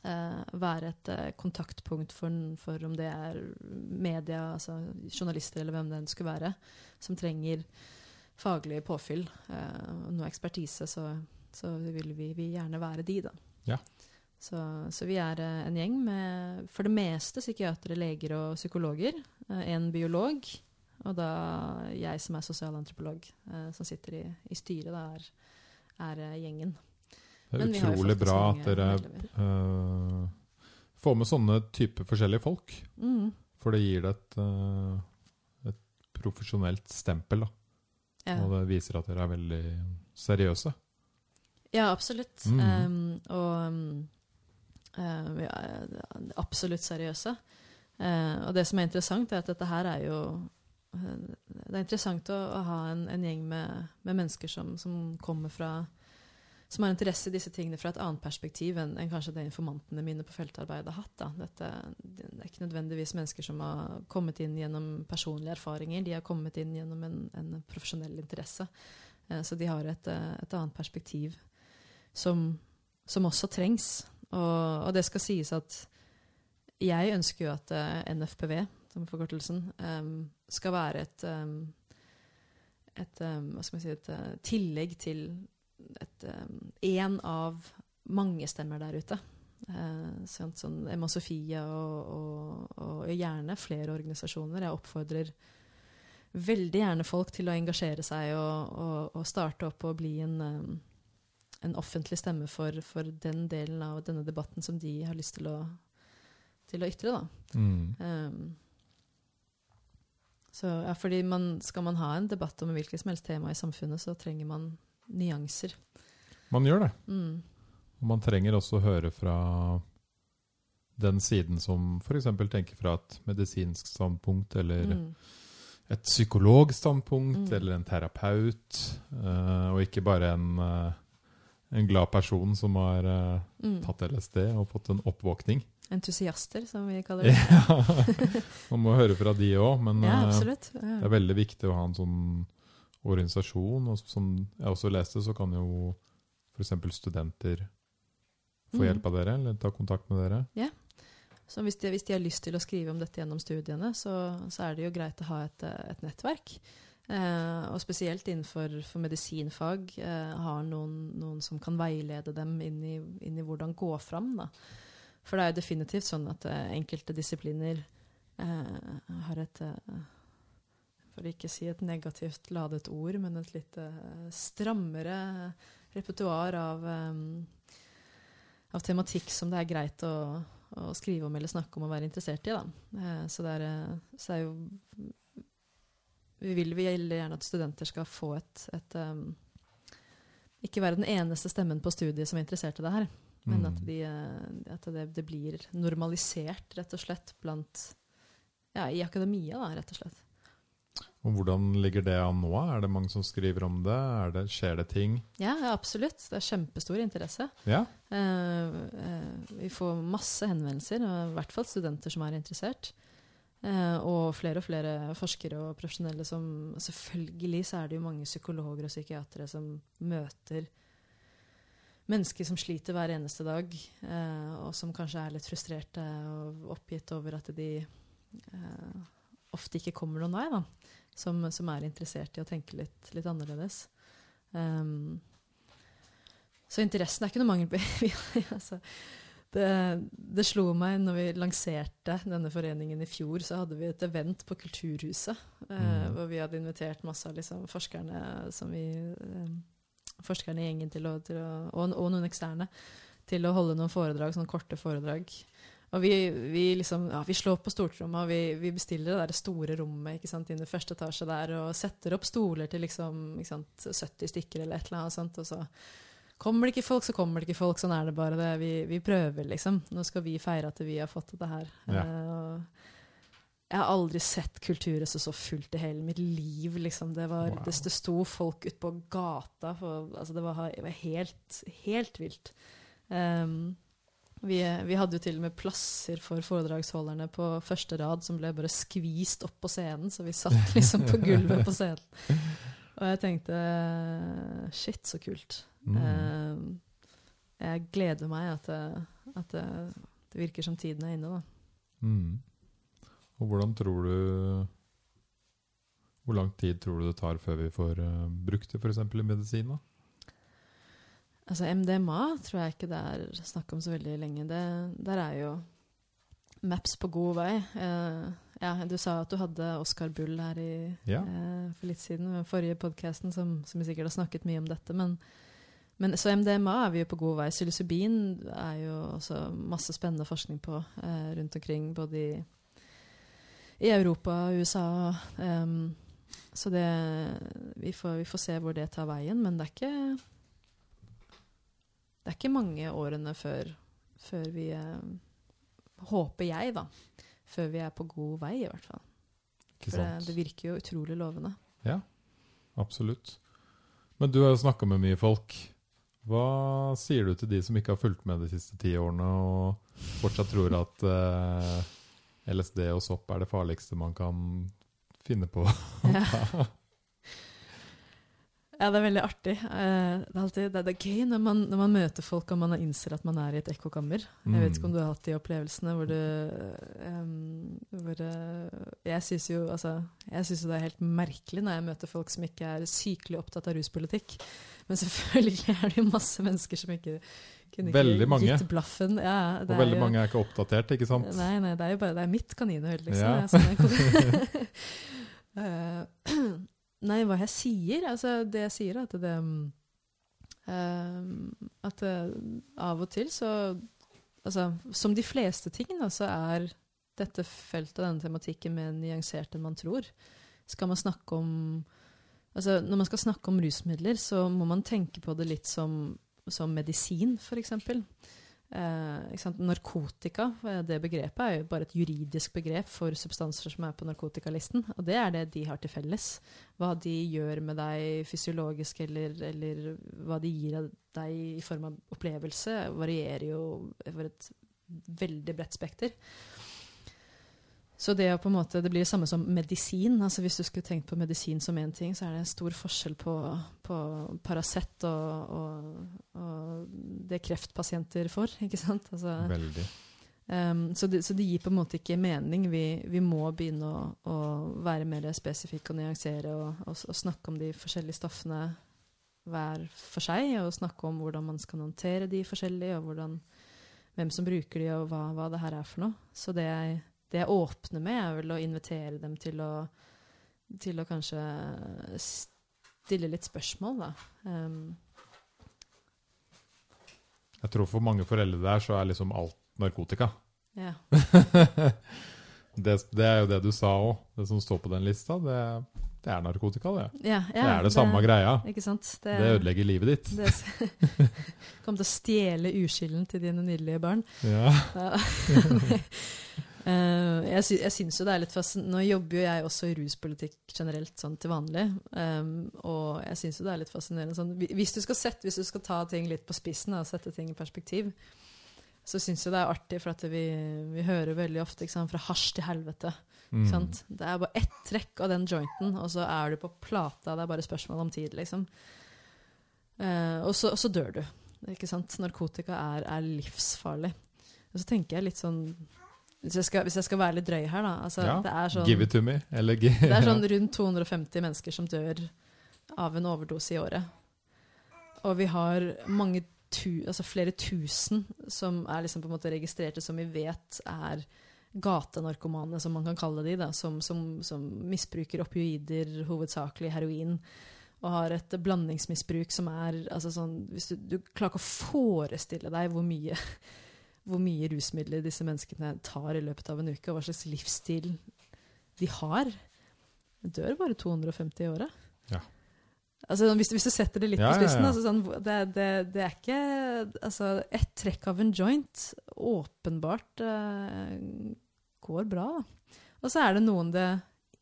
B: eh, være et eh, kontaktpunkt for, for om det er media, altså journalister eller hvem det enn skulle være, som trenger faglig påfyll eh, og noe ekspertise, så, så vil vi, vi gjerne være de, da.
A: Ja.
B: Så, så vi er eh, en gjeng med for det meste psykiatere, leger og psykologer. Eh, en biolog, og da jeg som er sosialantropolog, eh, som sitter i, i styret, da er, er eh, gjengen.
A: Det er utrolig bra at dere eh, får med sånne type forskjellige folk.
B: Mm.
A: For det gir det et, uh, et profesjonelt stempel, da.
B: Ja.
A: Og det viser at dere er veldig seriøse.
B: ja, absolutt.
A: Mm.
B: Um, og um, vi er absolutt seriøse. Uh, og det som er interessant, er at dette her er jo Det er interessant å, å ha en, en gjeng med, med mennesker som, som kommer fra som har interesse i disse tingene fra et annet perspektiv enn, enn kanskje det informantene mine på feltarbeidet har hatt. Dette, det er ikke nødvendigvis mennesker som har kommet inn gjennom personlige erfaringer, de har kommet inn gjennom en, en profesjonell interesse. Eh, så de har et, eh, et annet perspektiv som, som også trengs. Og, og det skal sies at jeg ønsker jo at eh, NFPV, som er forkortelsen, um, skal være et, um, et, em, hva skal man si, et uh, tillegg til én av mange stemmer der ute. Uh, sånn, sånn Emma Sofia og, og, og gjerne flere organisasjoner. Jeg oppfordrer veldig gjerne folk til å engasjere seg og, starte opp og bli en, um, en offentlig stemme for, for den delen av denne debatten som de har lyst til å, til å ytre. Da.
A: Mm.
B: Um, så, ja, fordi man, Skal man ha en debatt om hvilket som helst tema i samfunnet, så trenger man nyanser.
A: Man gjør det.
B: Mm.
A: Og man trenger også å høre fra den siden som f.eks. tenker fra et medisinsk standpunkt, eller
B: Mm.
A: et psykologstandpunkt,
B: Mm.
A: eller en terapeut, uh, og ikke bare en, uh, en glad person som har
B: uh,
A: tatt LSD og fått en oppvåkning.
B: Entusiaster, som vi kaller det.
A: Ja. Man må høre fra de òg, men
B: Ja, absolutt. Ja.
A: det er veldig viktig å ha en sånn organisasjon. Og som jeg også leste, så kan jo f.eks. studenter få
B: Mm.
A: hjelp av dere, eller ta kontakt med dere.
B: Så hvis de, hvis de har lyst til å skrive om dette gjennom studiene, så, så er det jo greit å ha et, eh, et nettverk. Eh, og spesielt innenfor for medisinfag eh, har noen, noen som kan veilede dem inn i, inn i hvordan gå fram. Da. For det er jo definitivt sånn at eh, enkelte disipliner eh, har et eh, For å ikke si et negativt ladet ord, men et litt eh, strammere repertoar av, av tematikk som det er greit å, å skrive om eller snakke om og være interessert i. Eh, så, det er, så er jo Vi vil vi gjerne at studenter skal få et, et um, Ikke være den eneste stemmen på studiet som er interessert i det her, men
A: Mm.
B: at, de, eh, at det, det blir normalisert, rett og slett, blant Ja, i akademia, da, rett og slett.
A: Og hvordan ligger det an nå? Er det mange som skriver om det? Det skjer det ting?
B: Ja, ja, absolutt. Det er kjempestor interesse.
A: Ja?
B: Eh, eh, vi får masse henvendelser, og i hvert fall studenter som er interessert. Eh, og flere og flere forskere og profesjonelle som Selvfølgelig så er det jo mange psykologer og psykiatere som møter mennesker som sliter hver eneste dag, eh, og som kanskje er litt frustrerte og oppgitt over at de eh, ofte ikke kommer noen vei. da som, som er interessert i å tenke litt, litt annerledes. Um, så interessen er ikke noe mangel på altså, det, det, slo meg når vi lanserte denne foreningen i fjor, så hadde vi et event på Kulturhuset. Uh, mm. Hvor vi hadde invitert masse av liksom, forskerne som vi um, forskerne i gjengen til å, til å, og, og, noen eksterne til å holde noen foredrag, sånne korte foredrag. Og vi, vi, liksom, ja, vi slår på stortromma, og vi, vi, bestiller det store rommet ikke sant, inn i første etasje der, og setter opp stoler til liksom, sant, 70 stykker eller et eller annet sånt. Og så kommer det ikke folk, så kommer det ikke folk. Sånn er det bare. det. Vi, vi prøver, liksom. Nå skal vi feire at vi har fått dette her. Ja. Uh, jeg har aldri sett Kulturhuset så fullt i hele mitt liv. Liksom. Det, var, wow. det, det sto folk ute på gata. For, altså, det, var, det, var, helt, helt vilt. Um, vi, vi, hadde jo til og med plasser for foredragsholderne på første rad som ble bare skvist opp på scenen, så vi satt liksom på gulvet på scenen. Og jeg tenkte Shit, så kult. Mm. Uh, jeg gleder meg at, at det, det, virker som tiden er inne, da.
A: Mm. Og hvordan tror du Hvor lang tid tror du det tar før vi får uh, brukt det f.eks. i medisin? da?
B: Altså MDMA tror jeg ikke det er snakk om så veldig lenge. Det, der er jo Maps på god vei. Uh, ja, du sa at du hadde Oscar Bull her i, ja. uh, for litt siden, den forrige podkasten, som, som, vi sikkert har snakket mye om dette. Men, men, så MDMA er vi jo på god vei. Psilocybin er jo også masse spennende forskning på uh, rundt omkring, både i, i Europa og USA. Um, så det vi får, vi får se hvor det tar veien, men det er ikke det er ikke mange årene før, før vi eh, Håper jeg, da. Før vi er på god vei, i hvert fall. For det, det, virker jo utrolig lovende.
A: Ja, absolutt. Men du har jo snakka med mye folk. Hva sier du til de som ikke har fulgt med de siste ti årene, og fortsatt tror at eh, LSD og sopp er det farligste man kan finne på? Ja.
B: Ja, det er veldig artig. Uh, det, er alltid, det, er gøy når man, når man, møter folk og man innser at man er i et ekkokammer. Mm. Jeg vet ikke om du har hatt de opplevelsene hvor du um, hvor, uh, Jeg syns jo, altså, jo det er helt merkelig når jeg møter folk som ikke er sykelig opptatt av ruspolitikk. Men selvfølgelig er det jo masse mennesker som ikke kunne
A: veldig mange.
B: gitt blaffen. Ja,
A: og veldig jo, mange er ikke oppdatert, ikke sant?
B: Nei, nei, det er jo bare det er mitt kaninhull, liksom. Ja. Sånn uh, Nei, hva jeg sier? Altså, det jeg sier, er at det um, At uh, av og til så Altså, som de fleste ting, da, så er dette feltet, denne tematikken, mer nyansert enn man tror. Skal man snakke om Altså, når man skal snakke om rusmidler, så må man tenke på det litt som, som medisin, f.eks. Eh, Narkotika, eh, det begrepet er jo bare et juridisk begrep for substanser som er på narkotikalisten. Og det er det de har til felles. Hva de gjør med deg fysiologisk, eller, eller hva de gir deg i form av opplevelse, varierer jo over et veldig bredt spekter. Så det, på en måte, det blir det samme som medisin. altså Hvis du skulle tenkt på medisin som én ting, så er det en stor forskjell på, på Paracet og, og, og, det kreftpasienter får. ikke sant? Altså,
A: Veldig.
B: Um, så, det, så, det, gir på en måte ikke mening. Vi, vi må begynne å, å, være mer spesifikke og nyansere og, og, og, snakke om de forskjellige stoffene hver for seg. Og snakke om hvordan man skal håndtere de forskjellige, og hvordan, hvem som bruker de, og hva, hva det her er for noe. Så det jeg det jeg åpner med, er vel å invitere dem til å, til å kanskje stille litt spørsmål, da. Um,
A: jeg tror for mange foreldre der så er liksom alt narkotika.
B: Ja.
A: det, det, er jo det du sa òg. Det som står på den lista, det, det er narkotika, det.
B: Ja, ja,
A: det er det, det samme greia.
B: Ikke sant? Det,
A: det ødelegger livet ditt.
B: Det kommer til å stjele uskylden til dine nydelige barn.
A: Ja.
B: Uh, jeg, sy syns jo det er litt fascinerende Nå jobber jo jeg også i ruspolitikk generelt sånn til vanlig. Um, og jeg syns jo det er litt fascinerende sånn, hvis, du skal sette, hvis du skal ta ting litt på spissen og sette ting i perspektiv, så syns jeg det er artig, for at vi, vi hører veldig ofte sant, fra hasj til helvete. Mm. Det er bare ett trekk av den jointen, og så er du på plata. Det er bare spørsmål om tid, liksom. Uh, og, så, og, så, dør du. Ikke sant? Narkotika er, er livsfarlig. Og så tenker jeg litt sånn hvis jeg, skal, hvis jeg, skal, være litt drøy her, da altså,
A: ja, sånn, Give it to me.
B: det er sånn rundt 250 mennesker som dør av en overdose i året. Og vi har mange tu, altså flere tusen som er liksom på en måte registrerte, som vi vet er gatenarkomane, som man kan kalle de, da, som, som, som misbruker opioider, hovedsakelig heroin, og har et blandingsmisbruk som er altså sånn, hvis du, du klarer ikke å forestille deg hvor mye, hvor mye rusmidler disse menneskene tar i løpet av en uke, og hva slags livsstil de har. Det dør bare 250 i året.
A: Ja.
B: Altså, hvis, hvis, du setter det litt
A: Ja,
B: på spissen altså, sånn, det, det, det er ikke Altså, ett trekk av en joint åpenbart uh, går bra. Og så er det noen det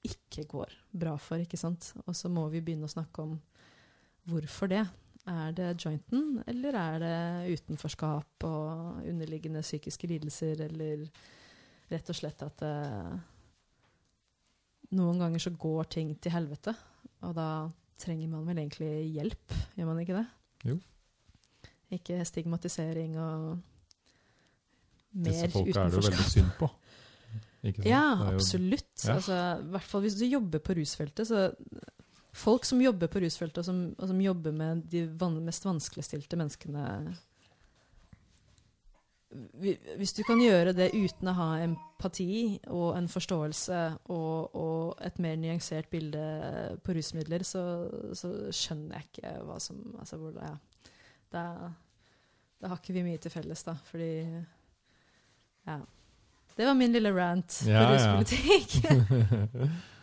B: ikke går bra for, ikke sant. Og så må vi begynne å snakke om hvorfor det. Er det jointen, eller er det utenforskap og underliggende psykiske lidelser, eller rett og slett at det, noen ganger så går ting til helvete, og da trenger man vel egentlig hjelp, gjør man ikke det?
A: Jo.
B: Ikke stigmatisering og mer utenforskap.
A: Disse folka er det jo veldig synd på.
B: Ja, absolutt.
A: Ja.
B: Altså, I hvert fall hvis du jobber på rusfeltet. Så folk som jobber på rusfeltet, og som, og som jobber med de van mest vanskeligstilte menneskene Hvis du kan gjøre det uten å ha empati og en forståelse og, og et mer nyansert bilde på rusmidler, så, så skjønner jeg ikke hva som altså hvor, ja. da, da har ikke vi mye til felles, da. Fordi Ja. Det var min lille rant på
A: Ja,
B: ruspolitikk.
A: ja,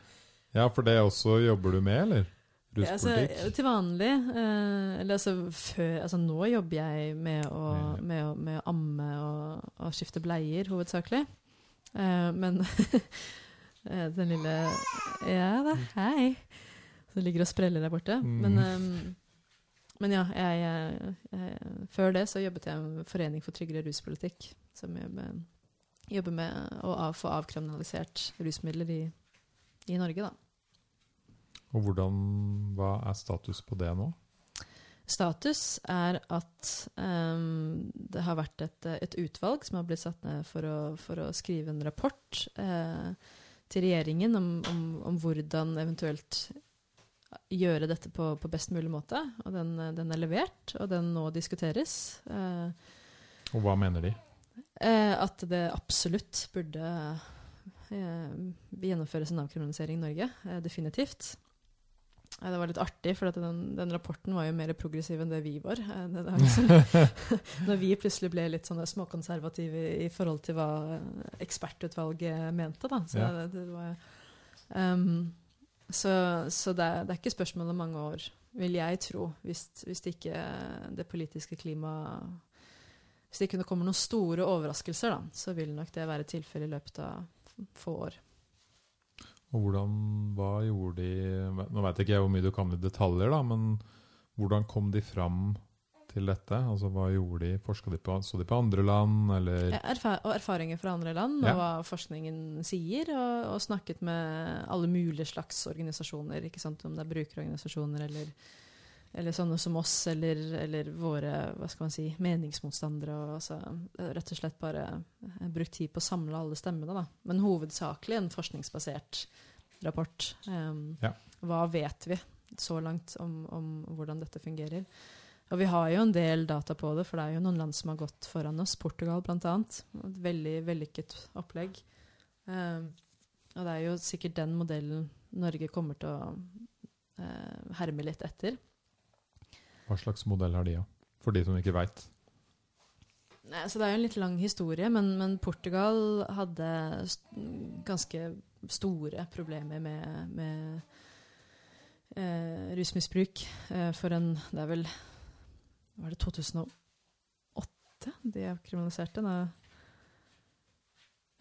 A: for det også jobber du med, eller?
B: Ja, altså, til vanlig eh, Eller altså før Altså nå jobber jeg med å,
A: Ja.
B: med å, med å amme og, og skifte bleier, hovedsakelig. Eh, men eh, den lille Ja da, hei! Som ligger og spreller der borte.
A: Mm.
B: Men, um, men ja, jeg, jeg, jeg, før det så jobbet jeg med forening for tryggere ruspolitikk. Som jobber jobber med å av, få avkriminalisert rusmidler i, i Norge, da.
A: Og hvordan, hva er status på det nå?
B: Status er at um, det har vært et, et utvalg som har blitt satt ned for å, for å skrive en rapport eh, til regjeringen om, om, om hvordan eventuelt gjøre dette på, på best mulig måte. Og den, den er levert, og den nå diskuteres. Eh,
A: Og hva mener de?
B: eh, at det absolutt burde eh, gjennomføres en avkriminalisering i Norge. Eh, definitivt. Det var litt artig, for den, den rapporten var jo mer progressiv enn det vi var. Eh, Det, var liksom, når vi plutselig ble litt sånne småkonservative i, forhold til hva eh, ekspertutvalget mente, da. Så,
A: Ja.
B: det, det var, um, så, så det, er- det er ikke spørsmål om mange år, vil jeg tro, hvis, hvis ikke det politiske klimaet Hvis det ikke kommer noen store overraskelser, da, så vil nok det være tilfellet i løpet av få år.
A: Og hvordan, hva gjorde de Nå vet ikke jeg hvor mye du kan i detaljer, da, men hvordan kom de fram til dette? Altså, Hva gjorde de? Forska de på, Så de på andre land, eller
B: Erfa og erfaringer fra andre land,
A: Ja.
B: og hva forskningen sier, og, og snakket med alle mulige slags organisasjoner, ikke sant? om det er brukerorganisasjoner eller, eller sånne som oss, eller, eller våre hva skal man si, meningsmotstandere. Og, altså, rett og slett bare eh, brukt tid på å samle alle stemmene. Da. Men hovedsakelig en forskningsbasert rapport. Um,
A: Ja.
B: Hva vet vi så langt om, om hvordan dette fungerer? Og vi har jo en del data på det, for det er jo noen land som har gått foran oss. Portugal bl.a. Et veldig vellykket opplegg. Um, og det er jo sikkert den modellen Norge kommer til å uh, herme litt etter.
A: Hva slags modell har de, da? For de som ikke veit.
B: Så Det er jo en litt lang historie, men, men Portugal hadde st ganske store problemer med, med eh, rusmisbruk eh, for en Det er vel Var det 2008 de kriminaliserte? Nå,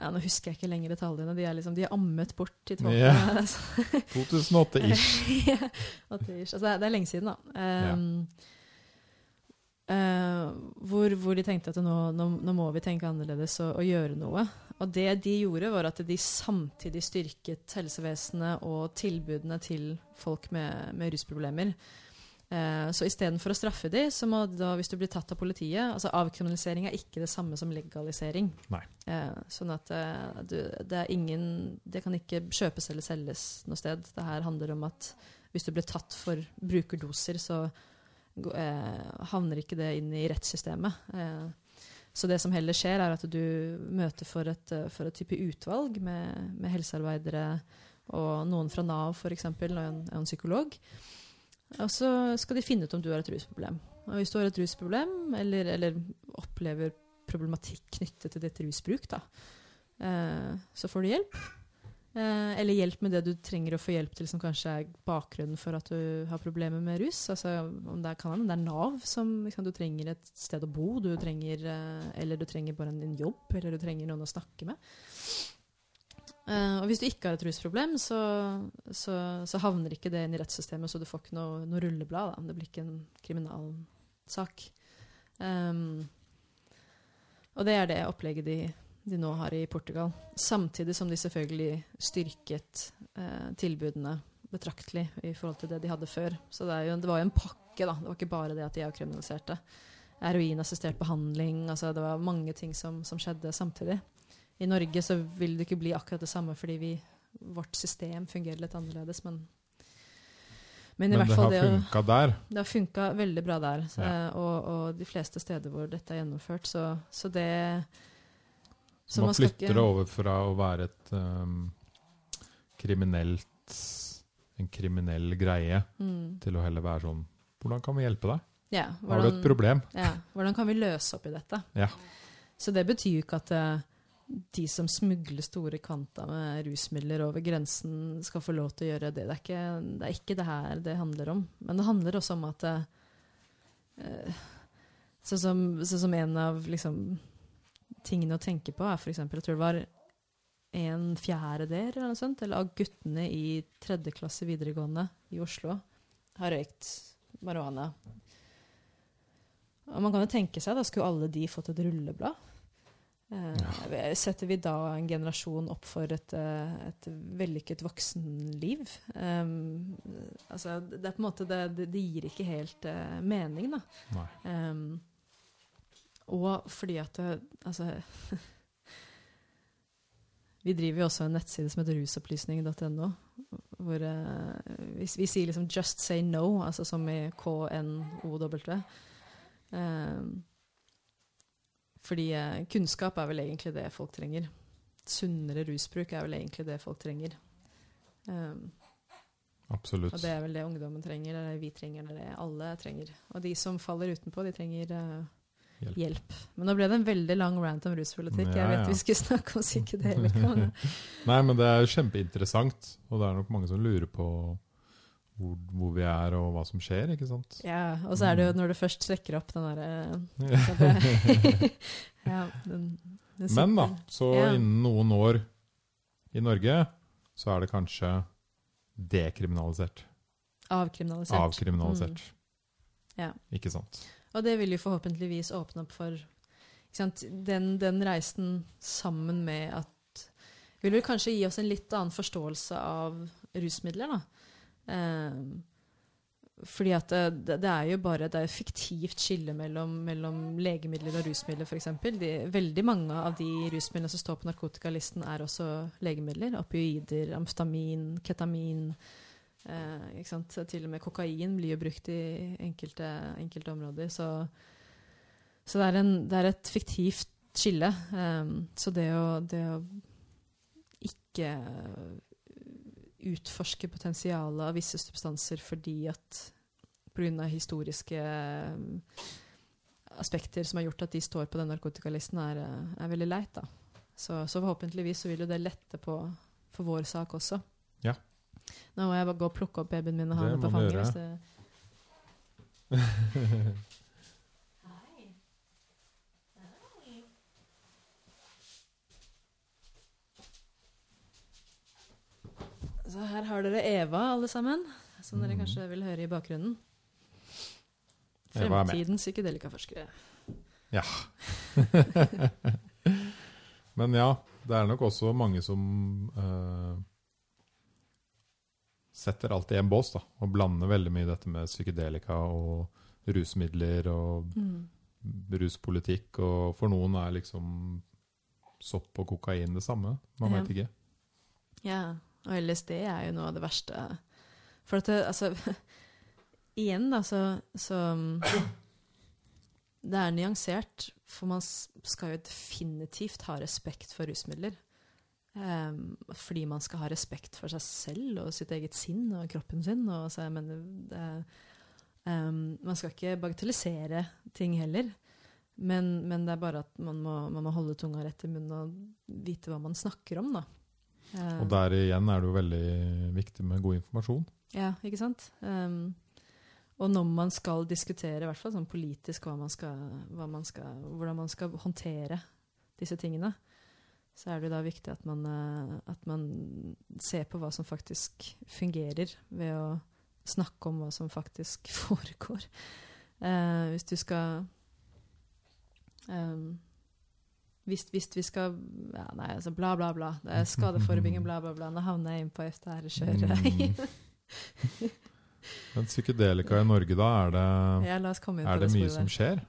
B: ja, nå husker jeg ikke lenger detaljene. De er, liksom, de er ammet bort i tåka.
A: Ja. 2008-ish.
B: Ja, altså, det, er, det er lenge siden, da. Um, eh, hvor, hvor de tenkte at nå, nå, nå må vi tenke annerledes og, og gjøre noe. Og det de gjorde, var at de samtidig styrket helsevesenet og tilbudene til folk med, med rusproblemer. Eh, så istedenfor å straffe de, så må da, hvis du blir tatt av politiet altså Avkriminalisering er ikke det samme som legalisering. Eh, sånn at eh, du, det er ingen Det kan ikke kjøpes eller selges noe sted. Det her handler om at hvis du blir tatt for brukerdoser, så eh, havner ikke det inn i rettssystemet. Eh, så det som heller skjer, er at du møter for et, for et type utvalg med, med helsearbeidere og noen fra Nav f.eks., og en, en psykolog. Og så skal de finne ut om du har et rusproblem. Og hvis du har et rusproblem, eller, eller opplever problematikk knyttet til ditt rusbruk, da, eh, så får du hjelp. Eh, eller hjelp med det du trenger å få hjelp til, som kanskje er bakgrunnen for at du har problemer med rus. Altså, om det er, kan det er Nav som liksom, du trenger et sted å bo, du trenger, eh, eller du trenger bare en, en jobb, eller du trenger noen å snakke med. Eh, og hvis du ikke har et rusproblem, så, så, så havner ikke det inn i rettssystemet, så du får ikke noe, noe rulleblad. Da. Det blir ikke en kriminalsak. Um, og det er det opplegget de, de nå har i Portugal. Samtidig som de selvfølgelig styrket uh, tilbudene betraktelig i forhold til det de hadde før. Så det, jo, det var jo en pakke, da. Det var ikke bare det at de avkriminaliserte. Heroinassistert behandling. altså Det var mange ting som, som skjedde samtidig. I Norge så vil det ikke bli akkurat det samme fordi vi, vårt system fungerer litt annerledes, men men i
A: Men
B: hvert
A: det
B: fall
A: har funka der.
B: det har funka veldig bra der. Så,
A: Ja.
B: og, og de fleste steder hvor dette er gjennomført. Så, så det
A: Så man
B: man
A: flytter det over fra å være et um, kriminelt en kriminell greie
B: mm,
A: til å heller være sånn Hvordan kan vi hjelpe deg?
B: ja,
A: Har du et problem?
B: Ja, hvordan kan vi løse opp i dette?
A: Ja.
B: Så det betyr jo ikke at eh, de som smugler store kvanta med rusmidler over grensen, skal få lov til å gjøre det. Det er ikke det, er ikke det her det handler om. Men det handler også om at eh, Sånn som, så som en av liksom, tingene å tenke på er f.eks. Jeg tror det var en fjerdedel eller noe sånt, eller av guttene i tredje klasse videregående i Oslo har røykt marihuana. Og man kan jo tenke seg, da skulle alle de fått et rulleblad? Eh, setter vi da en generasjon opp for et, eh, et vellykket voksenliv? Um, altså, det er på en måte det, det, det gir ikke helt uh, mening, da. Um, og fordi at Altså Vi driver jo også en nettside som heter rusopplysning.no. Hvor uh, vi, vi sier liksom 'just say no', altså som i KNOW. Um, fordi eh, kunnskap er vel egentlig det folk trenger. Sunnere rusbruk er vel egentlig det folk trenger. Um,
A: Absolutt.
B: og det er vel det ungdommen trenger, det er det vi trenger, det er det alle trenger. Og de som faller utenpå, de trenger uh,
A: Hjelp.
B: hjelp. Men nå ble det en veldig lang rant om ruspolitikk.
A: Ja,
B: Jeg vet
A: ja.
B: vi skulle snakke om psykedelika.
A: Nei, men det er kjempeinteressant, og det er nok mange som lurer på hvor, hvor vi er og hva som skjer, ikke sant?
B: Ja, og så er det jo når du først trekker opp den derre ja,
A: Men da, så
B: Ja.
A: innen noen år i Norge, så er det kanskje dekriminalisert.
B: Avkriminalisert.
A: Avkriminalisert.
B: Ja.
A: Ikke sant?
B: Og det vil jo forhåpentligvis åpne opp for ikke sant? Den, den reisen sammen med at Vil vel kanskje gi oss en litt annen forståelse av rusmidler, da. Eh, fordi at det, det er jo bare et fiktivt skille mellom, mellom legemidler og rusmidler, f.eks. Veldig mange av de rusmidlene som står på narkotikalisten, er også legemidler. Opioider, amfetamin, ketamin. Eh? Til og med kokain blir jo brukt i enkelte, enkelte områder. Så, så det, er en, det er et fiktivt skille. Um, så det å, det å ikke utforske potensialet av visse substanser fordi at pga. historiske um, aspekter som har gjort at de står på den narkotikalisten, er, uh, er veldig leit. da. Så, så forhåpentligvis så vil jo det lette på for vår sak også.
A: Ja.
B: Nå må jeg bare gå og plukke opp babyen min og ha
A: Det
B: den på
A: må du
B: fanget.
A: gjøre.
B: hvis det- Så her har dere Eva, alle sammen. Som dere
A: Mhm.
B: kanskje vil høre i bakgrunnen. Fremtidens psykedelikaforskere.
A: Men ja, det er nok også mange som uh, setter alt i en bås, da. Og blander veldig mye dette med psykedelika og rusmidler og
B: Mm.
A: ruspolitikk. Og for noen er liksom sopp og kokain det samme. Man
B: Ja.
A: vet ikke.
B: Ja, og LSD er jo noe av det verste. For at det, altså igjen, da, så, så Det er nyansert, for man skal jo definitivt ha respekt for rusmidler. Um, fordi man skal ha respekt for seg selv og sitt eget sinn og kroppen sin. Og så jeg mener, det, um, man skal ikke bagatellisere ting heller. Men, men det er bare at man må, man må holde tunga rett i munnen og vite hva man snakker om, da. Um,
A: Og der igjen er det jo veldig viktig med god informasjon.
B: ja, ikke sant? Um, og når man skal diskutere, i hvert fall sånn politisk, man skal, man skal, hvordan man skal håndtere disse tingene, så er det da viktig at man, eh, at man ser på hva som faktisk fungerer, ved å snakke om hva som faktisk foregår. Uh, hvis du skal um, hvis, hvis vi skal ja, Nei, altså bla, bla, bla. Det er skadeforebygging, bla, bla, bla. Nå havner jeg inn på FTR-kjøret.
A: Mm. Men psykedelika i Norge, da? Er det,
B: Ja,
A: er det mye som skjer?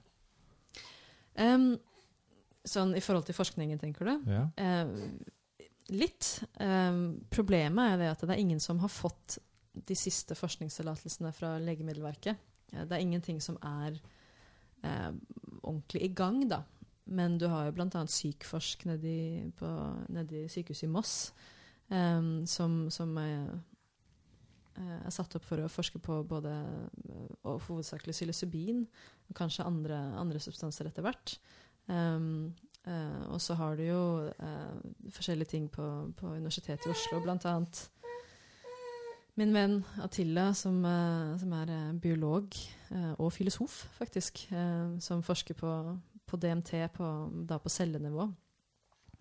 B: Um, sånn i forhold til forskningen, tenker du?
A: Ja.
B: Uh, litt. Um, problemet er det at det er ingen som har fått de siste forskningstillatelsene fra Legemiddelverket. Uh, det er ingenting som er uh, ordentlig i gang, da. Men du har jo bl.a. Sykforsk nedi, på, nedi sykehuset i Moss, um, som, som er, eh, er satt opp for å forske på både eh, og hovedsakelig psilocybin, og kanskje andre, andre substanser etter hvert. Um, uh, og så har du jo uh, forskjellige ting på, på Universitetet i Oslo, blant annet min venn Attila, som, uh, som er biolog og filosof, faktisk, som forsker på, på DMT på, da på cellenivå.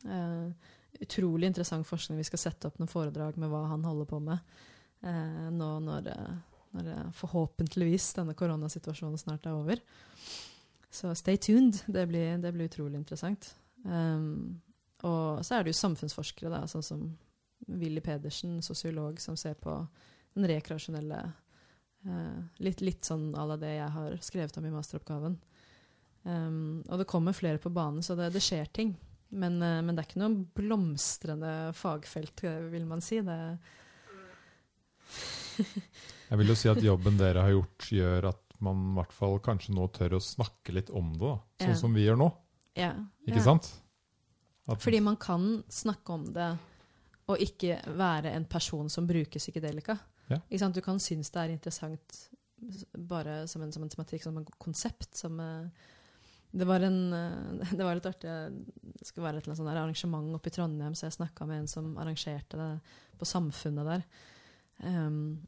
B: Eh, utrolig interessant forskning. Vi skal sette opp noen foredrag med hva han holder på med eh, nå når, eh, når eh, forhåpentligvis denne koronasituasjonen snart er over. Så stay tuned. Det blir, det blir utrolig interessant. Um, og så er det jo samfunnsforskere, da, sånn som Willy Pedersen, sosiolog, som ser på den rekreasjonelle eh, litt, litt sånn à la det jeg har skrevet om i masteroppgaven. Um, og det kommer flere på banen, så det, det skjer ting. Men, uh, men det er ikke noe blomstrende fagfelt, eh, vil man si. Det,
A: Jeg vil jo si at jobben dere har gjort, gjør at man i hvert fall kanskje nå tør å snakke litt om det, da. sånn
B: Ja.
A: som vi gjør nå.
B: ja,
A: Ikke
B: ja.
A: sant? At,
B: Fordi man kan snakke om det og ikke være en person som bruker psykedelika.
A: Ja.
B: Ikke sant? Du kan synes det er interessant bare som en, som en tematikk, som en konsept. Som, eh, det, var en, eh, det var litt artig. Det skulle være et eller annet arrangement oppe i Trondheim, så jeg snakka med en som arrangerte det på Samfunnet der. Um,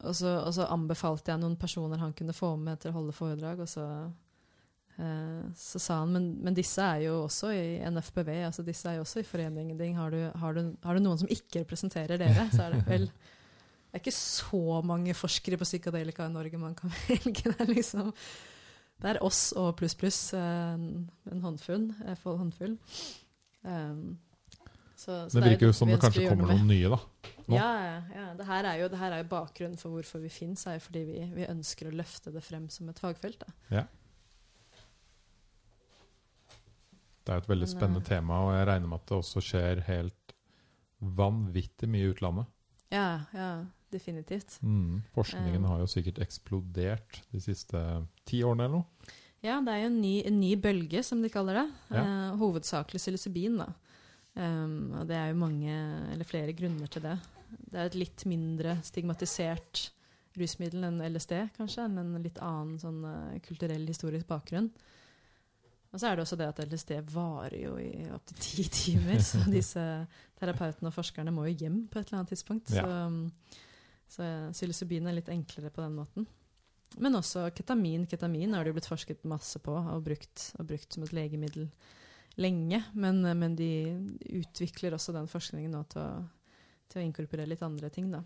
B: og, så, og så anbefalte jeg noen personer han kunne få med til å holde foredrag, og så uh, Så sa han, men, men disse er jo også i NFPV, altså disse er jo også i foreningen din. Har du, har, du, har du noen som ikke representerer dere, så er det vel Det er ikke så mange forskere på psykadelika i Norge man kan velge. Det liksom Det er oss og pluss, pluss. eh, En, håndfull. En håndfull. Um, så, så
A: det virker jo som det kanskje kommer noen nye, da. nå.
B: Ja, ja, ja. Det her er jo, det her er jo bakgrunnen for hvorfor vi finnes, er jo fordi vi, vi ønsker å løfte det frem som et fagfelt. Da.
A: Det er et veldig spennende
B: eh,
A: tema, og jeg regner med at det også skjer helt vanvittig mye i utlandet.
B: Ja, ja, definitivt.
A: Mm. Forskningen
B: Eh.
A: har jo sikkert eksplodert de siste ti årene eller noe.
B: Ja, det er jo en ny, en ny bølge, som de kaller det.
A: Ja.
B: Eh, hovedsakelig psilocybin, da. Um, og det er jo mange, eller flere grunner til det. Det er et litt mindre stigmatisert rusmiddel enn LSD, kanskje, enn en litt annen sånn uh, kulturell, historisk bakgrunn. Og så er det også det at LSD varer jo i opptil ti timer, så disse terapeutene og forskerne må jo hjem på et eller annet tidspunkt.
A: Ja.
B: Så, um, så psilocybin er litt enklere på den måten. Men også ketamin. Ketamin har det jo blitt forsket masse på og brukt, og brukt som et legemiddel lenge. Men, men de utvikler også den forskningen nå til å, til å inkorporere litt andre ting, da.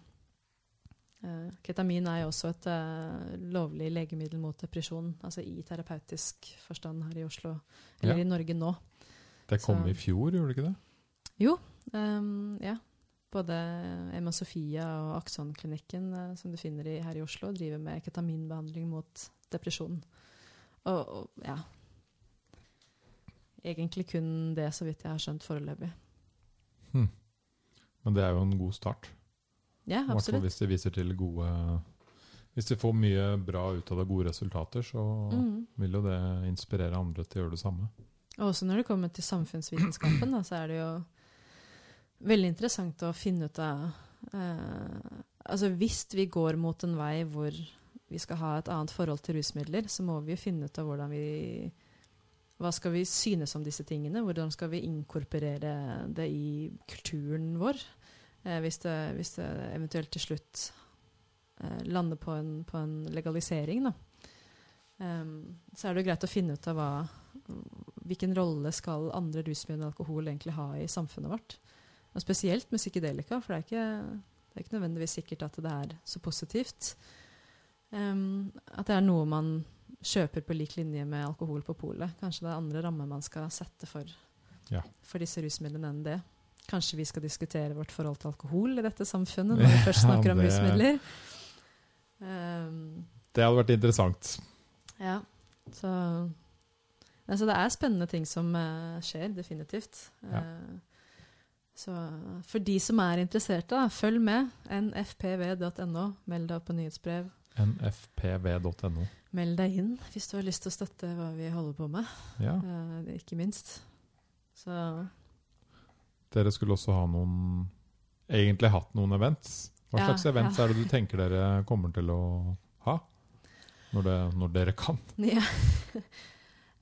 B: Eh, ketamin er jo også et eh, lovlig legemiddel mot depresjon, altså i terapeutisk forstand her i Oslo, eller
A: Ja.
B: i Norge nå.
A: Det kom
B: Så-
A: i fjor, gjorde det ikke det?
B: Um, ja. Både Emma Sofia og Akson-klinikken eh, som du finner i, her i Oslo, driver med ketaminbehandling mot depresjon. Og, og ja Egentlig kun det, så vidt jeg har skjønt foreløpig.
A: Hm. Men det er jo en god start.
B: Ja,
A: I hvert fall
B: absolutt.
A: hvis det viser til gode Hvis de får mye bra ut av det, gode resultater, så
B: Mm.
A: vil jo det inspirere andre til å gjøre det samme.
B: Og også når det kommer til samfunnsvitenskapen, da, så er det jo veldig interessant å finne ut av eh, Altså hvis vi går mot en vei hvor vi skal ha et annet forhold til rusmidler, så må vi jo finne ut av hvordan vi Hva skal vi synes om disse tingene? Hvordan skal vi inkorporere det i kulturen vår? Eh, hvis, det, hvis det eventuelt til slutt eh, lander på en, på en legalisering, da. Um, så er det jo greit å finne ut av hva hvilken rolle skal andre rusmidler og alkohol egentlig ha i samfunnet vårt? Og spesielt med psykedelika, for det er ikke, det er ikke nødvendigvis sikkert at det er så positivt. Um, at det er noe man kjøper på lik linje med alkohol på polet. Kanskje det er andre rammer man skal sette for,
A: Ja.
B: for disse rusmidlene enn det. Kanskje vi skal diskutere vårt forhold til alkohol i dette samfunnet når vi først
A: Ja,
B: snakker om
A: det-
B: rusmidler. Um,
A: Det hadde vært interessant.
B: ja, så Altså det er spennende ting som uh, skjer, definitivt.
A: Ja.
B: Så for de som er interesserte, da, følg med. nfpv.no. Meld deg opp på nyhetsbrev.
A: nfpv.no.
B: Meld deg inn hvis du har lyst til å støtte hva vi holder på med.
A: Ja.
B: Eh, ikke minst. Så
A: Dere skulle også ha noen Egentlig hatt noen events. Hva
B: Ja,
A: slags events
B: ja.
A: er det du tenker dere kommer til å ha? Når, det, når dere kan?
B: Ja.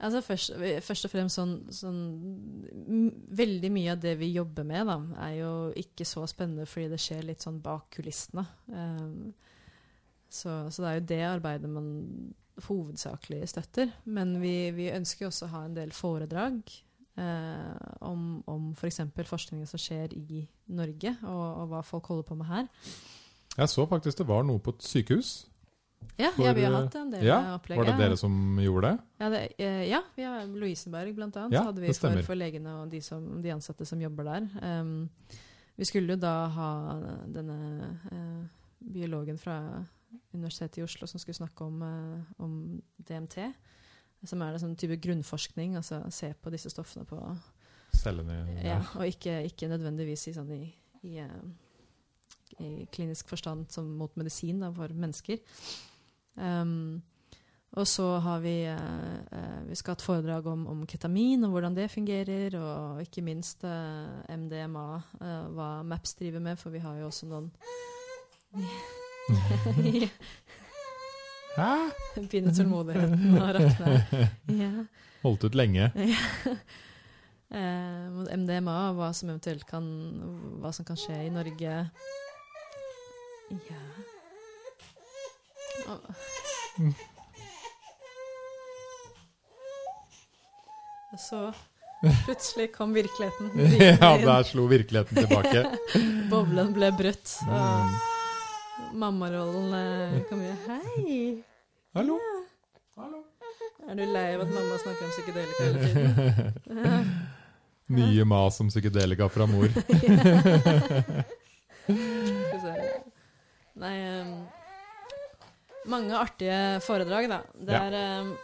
B: Altså først, først og fremst sånn, sånn Veldig mye av det vi jobber med, da, er jo ikke så spennende fordi det skjer litt sånn bak kulissene. Um, så, så det er jo det arbeidet man hovedsakelig støtter. Men vi, vi ønsker jo også å ha en del foredrag uh, om, om f.eks. For forskningen som skjer i Norge, og, og hva folk holder på med her.
A: Jeg så faktisk det var noe på et sykehus.
B: Ja,
A: For,
B: ja vi har
A: eh,
B: hatt en del
A: ja,
B: opplegg.
A: Var det dere som gjorde det?
B: Ja, det, eh, ja vi har Lovisenberg blant annet.
A: Ja,
B: hadde vi for, for legene og de, som, de ansatte som jobber der. Um, vi skulle jo da ha denne uh, biologen fra Universitetet i Oslo som skulle snakke om, uh, om DMT. Som er en sånn type grunnforskning, altså se på disse stoffene på
A: Cellene
B: ja. Og ikke, ikke nødvendigvis i, sånn i, i, i klinisk forstand som mot medisin da, for mennesker. Um, og så har vi eh, eh, Vi skal ha et foredrag om, om ketamin og hvordan det fungerer, og ikke minst eh, MDMA, eh, hva MAPS driver med, for vi har jo også noen
A: Hæ?
B: Begynner tålmodigheten å rakne. Ja.
A: Holdt ut lenge.
B: Eh, MDMA, hva som eventuelt kan Hva som kan skje i Norge. Ja. Og så plutselig kom virkeligheten.
A: ja, der slo virkeligheten tilbake.
B: Boblen ble brutt.
A: Mm.
B: Og mammarollen eh, kom jo Hei!
A: Hallo? Hallo?
B: Er du lei av at mamma snakker om psykedelika hele tiden? Ja.
A: Mye mas om psykedelika fra mor.
B: Skal vi se. Nei ehm, Mange artige foredrag, da. Det
A: Ja.
B: er ehm,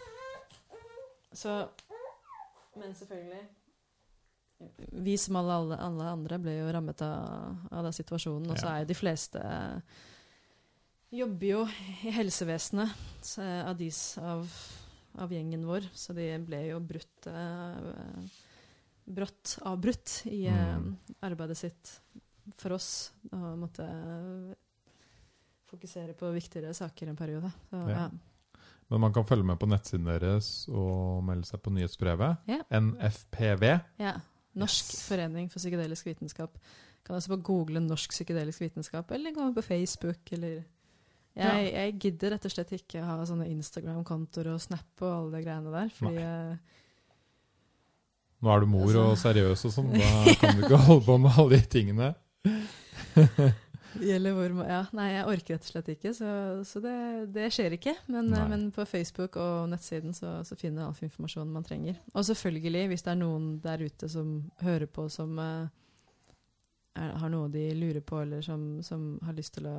B: Så Men selvfølgelig Vi som alle, alle, alle andre ble jo rammet av, av den situasjonen. Og så er jo de fleste Jobber jo i helsevesenet så, av, de, av, av gjengen vår, så de ble jo brutt eh, brått avbrutt i eh,
A: Mm.
B: arbeidet sitt for oss. Og måtte fokusere på viktigere saker en periode. Så,
A: Ja.
B: ja.
A: Men man kan følge med på nettsiden deres og melde seg på nyhetsbrevet.
B: Ja.
A: NFPV.
B: Ja. Norsk
A: Yes.
B: forening for psykedelisk vitenskap. Kan også bare google norsk psykedelisk vitenskap, eller gå på Facebook, eller jeg, jeg gidder rett og slett ikke ha sånne Instagram-kontoer og Snap og alle de greiene der. Fordi eh,
A: Nå er du mor
B: Altså-
A: og seriøs og sånn, da kan du ikke holde på med alle de tingene.
B: Gjelder hvor Ja, nei, jeg orker rett og slett ikke, så, så det, det skjer ikke. Men, men på Facebook og nettsiden så, så finner jeg all informasjonen man trenger. Og selvfølgelig, hvis det er noen der ute som hører på som eh, er, har noe de lurer på, eller som, som har lyst til å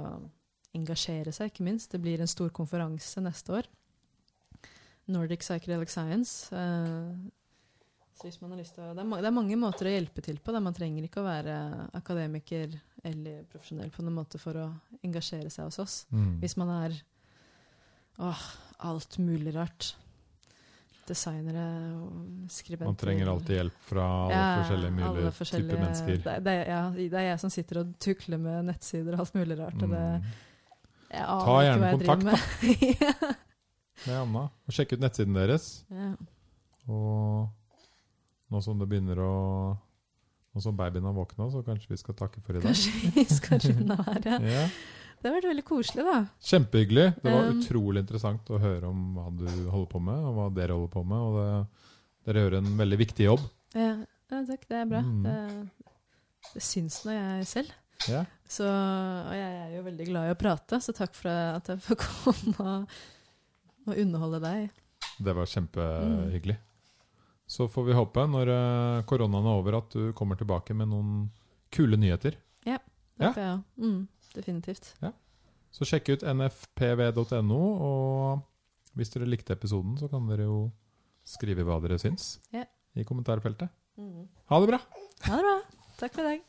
B: engasjere seg, ikke minst. Det blir en stor konferanse neste år. Nordic Psychedelic Science. eh, så hvis man har lyst til å, det, er, ma- det er mange måter å hjelpe til på. Da. Man trenger ikke å være akademiker eller profesjonell på noen måte for å engasjere seg hos oss.
A: Mm.
B: Hvis man er Åh, alt mulig rart. Designere skribenter.
A: Man trenger alltid hjelp fra alle
B: Ja,
A: forskjellige mulige
B: alle forskjellige-
A: typer mennesker.
B: Det, det, ja, det er jeg som sitter og tukler med nettsider og alt mulig rart.
A: Mm. Ta gjerne kontakt,
B: med.
A: Med Anna. Og sjekk ut nettsiden deres.
B: ja.
A: Og nå som det begynner å Nå som babyen har våkna, så kanskje vi skal takke for i dag.
B: Kanskje vi skal runde her, ja.
A: Ja.
B: Det har vært veldig koselig, da.
A: Kjempehyggelig. Det var
B: Um,
A: utrolig interessant å høre om hva du holder på med, og hva dere holder på med. Og det, dere gjør en veldig viktig jobb.
B: Ja, ja takk, det er bra.
A: Mm.
B: Det, det syns nå jeg selv.
A: Ja.
B: Så, og jeg er jo veldig glad i å prate, så takk for at jeg får komme og, og underholde deg.
A: Det var kjempehyggelig. Så får vi håpe, når eh, koronaen er over, at du kommer tilbake med noen kule nyheter. Ja.
B: Håper jeg. Mm, definitivt.
A: Så sjekk ut nfpv.no, og hvis dere likte episoden, så kan dere jo skrive hva dere syns
B: Ja.
A: i kommentarfeltet.
B: Mm.
A: Ha det bra!
B: Ha det bra. Takk for i dag.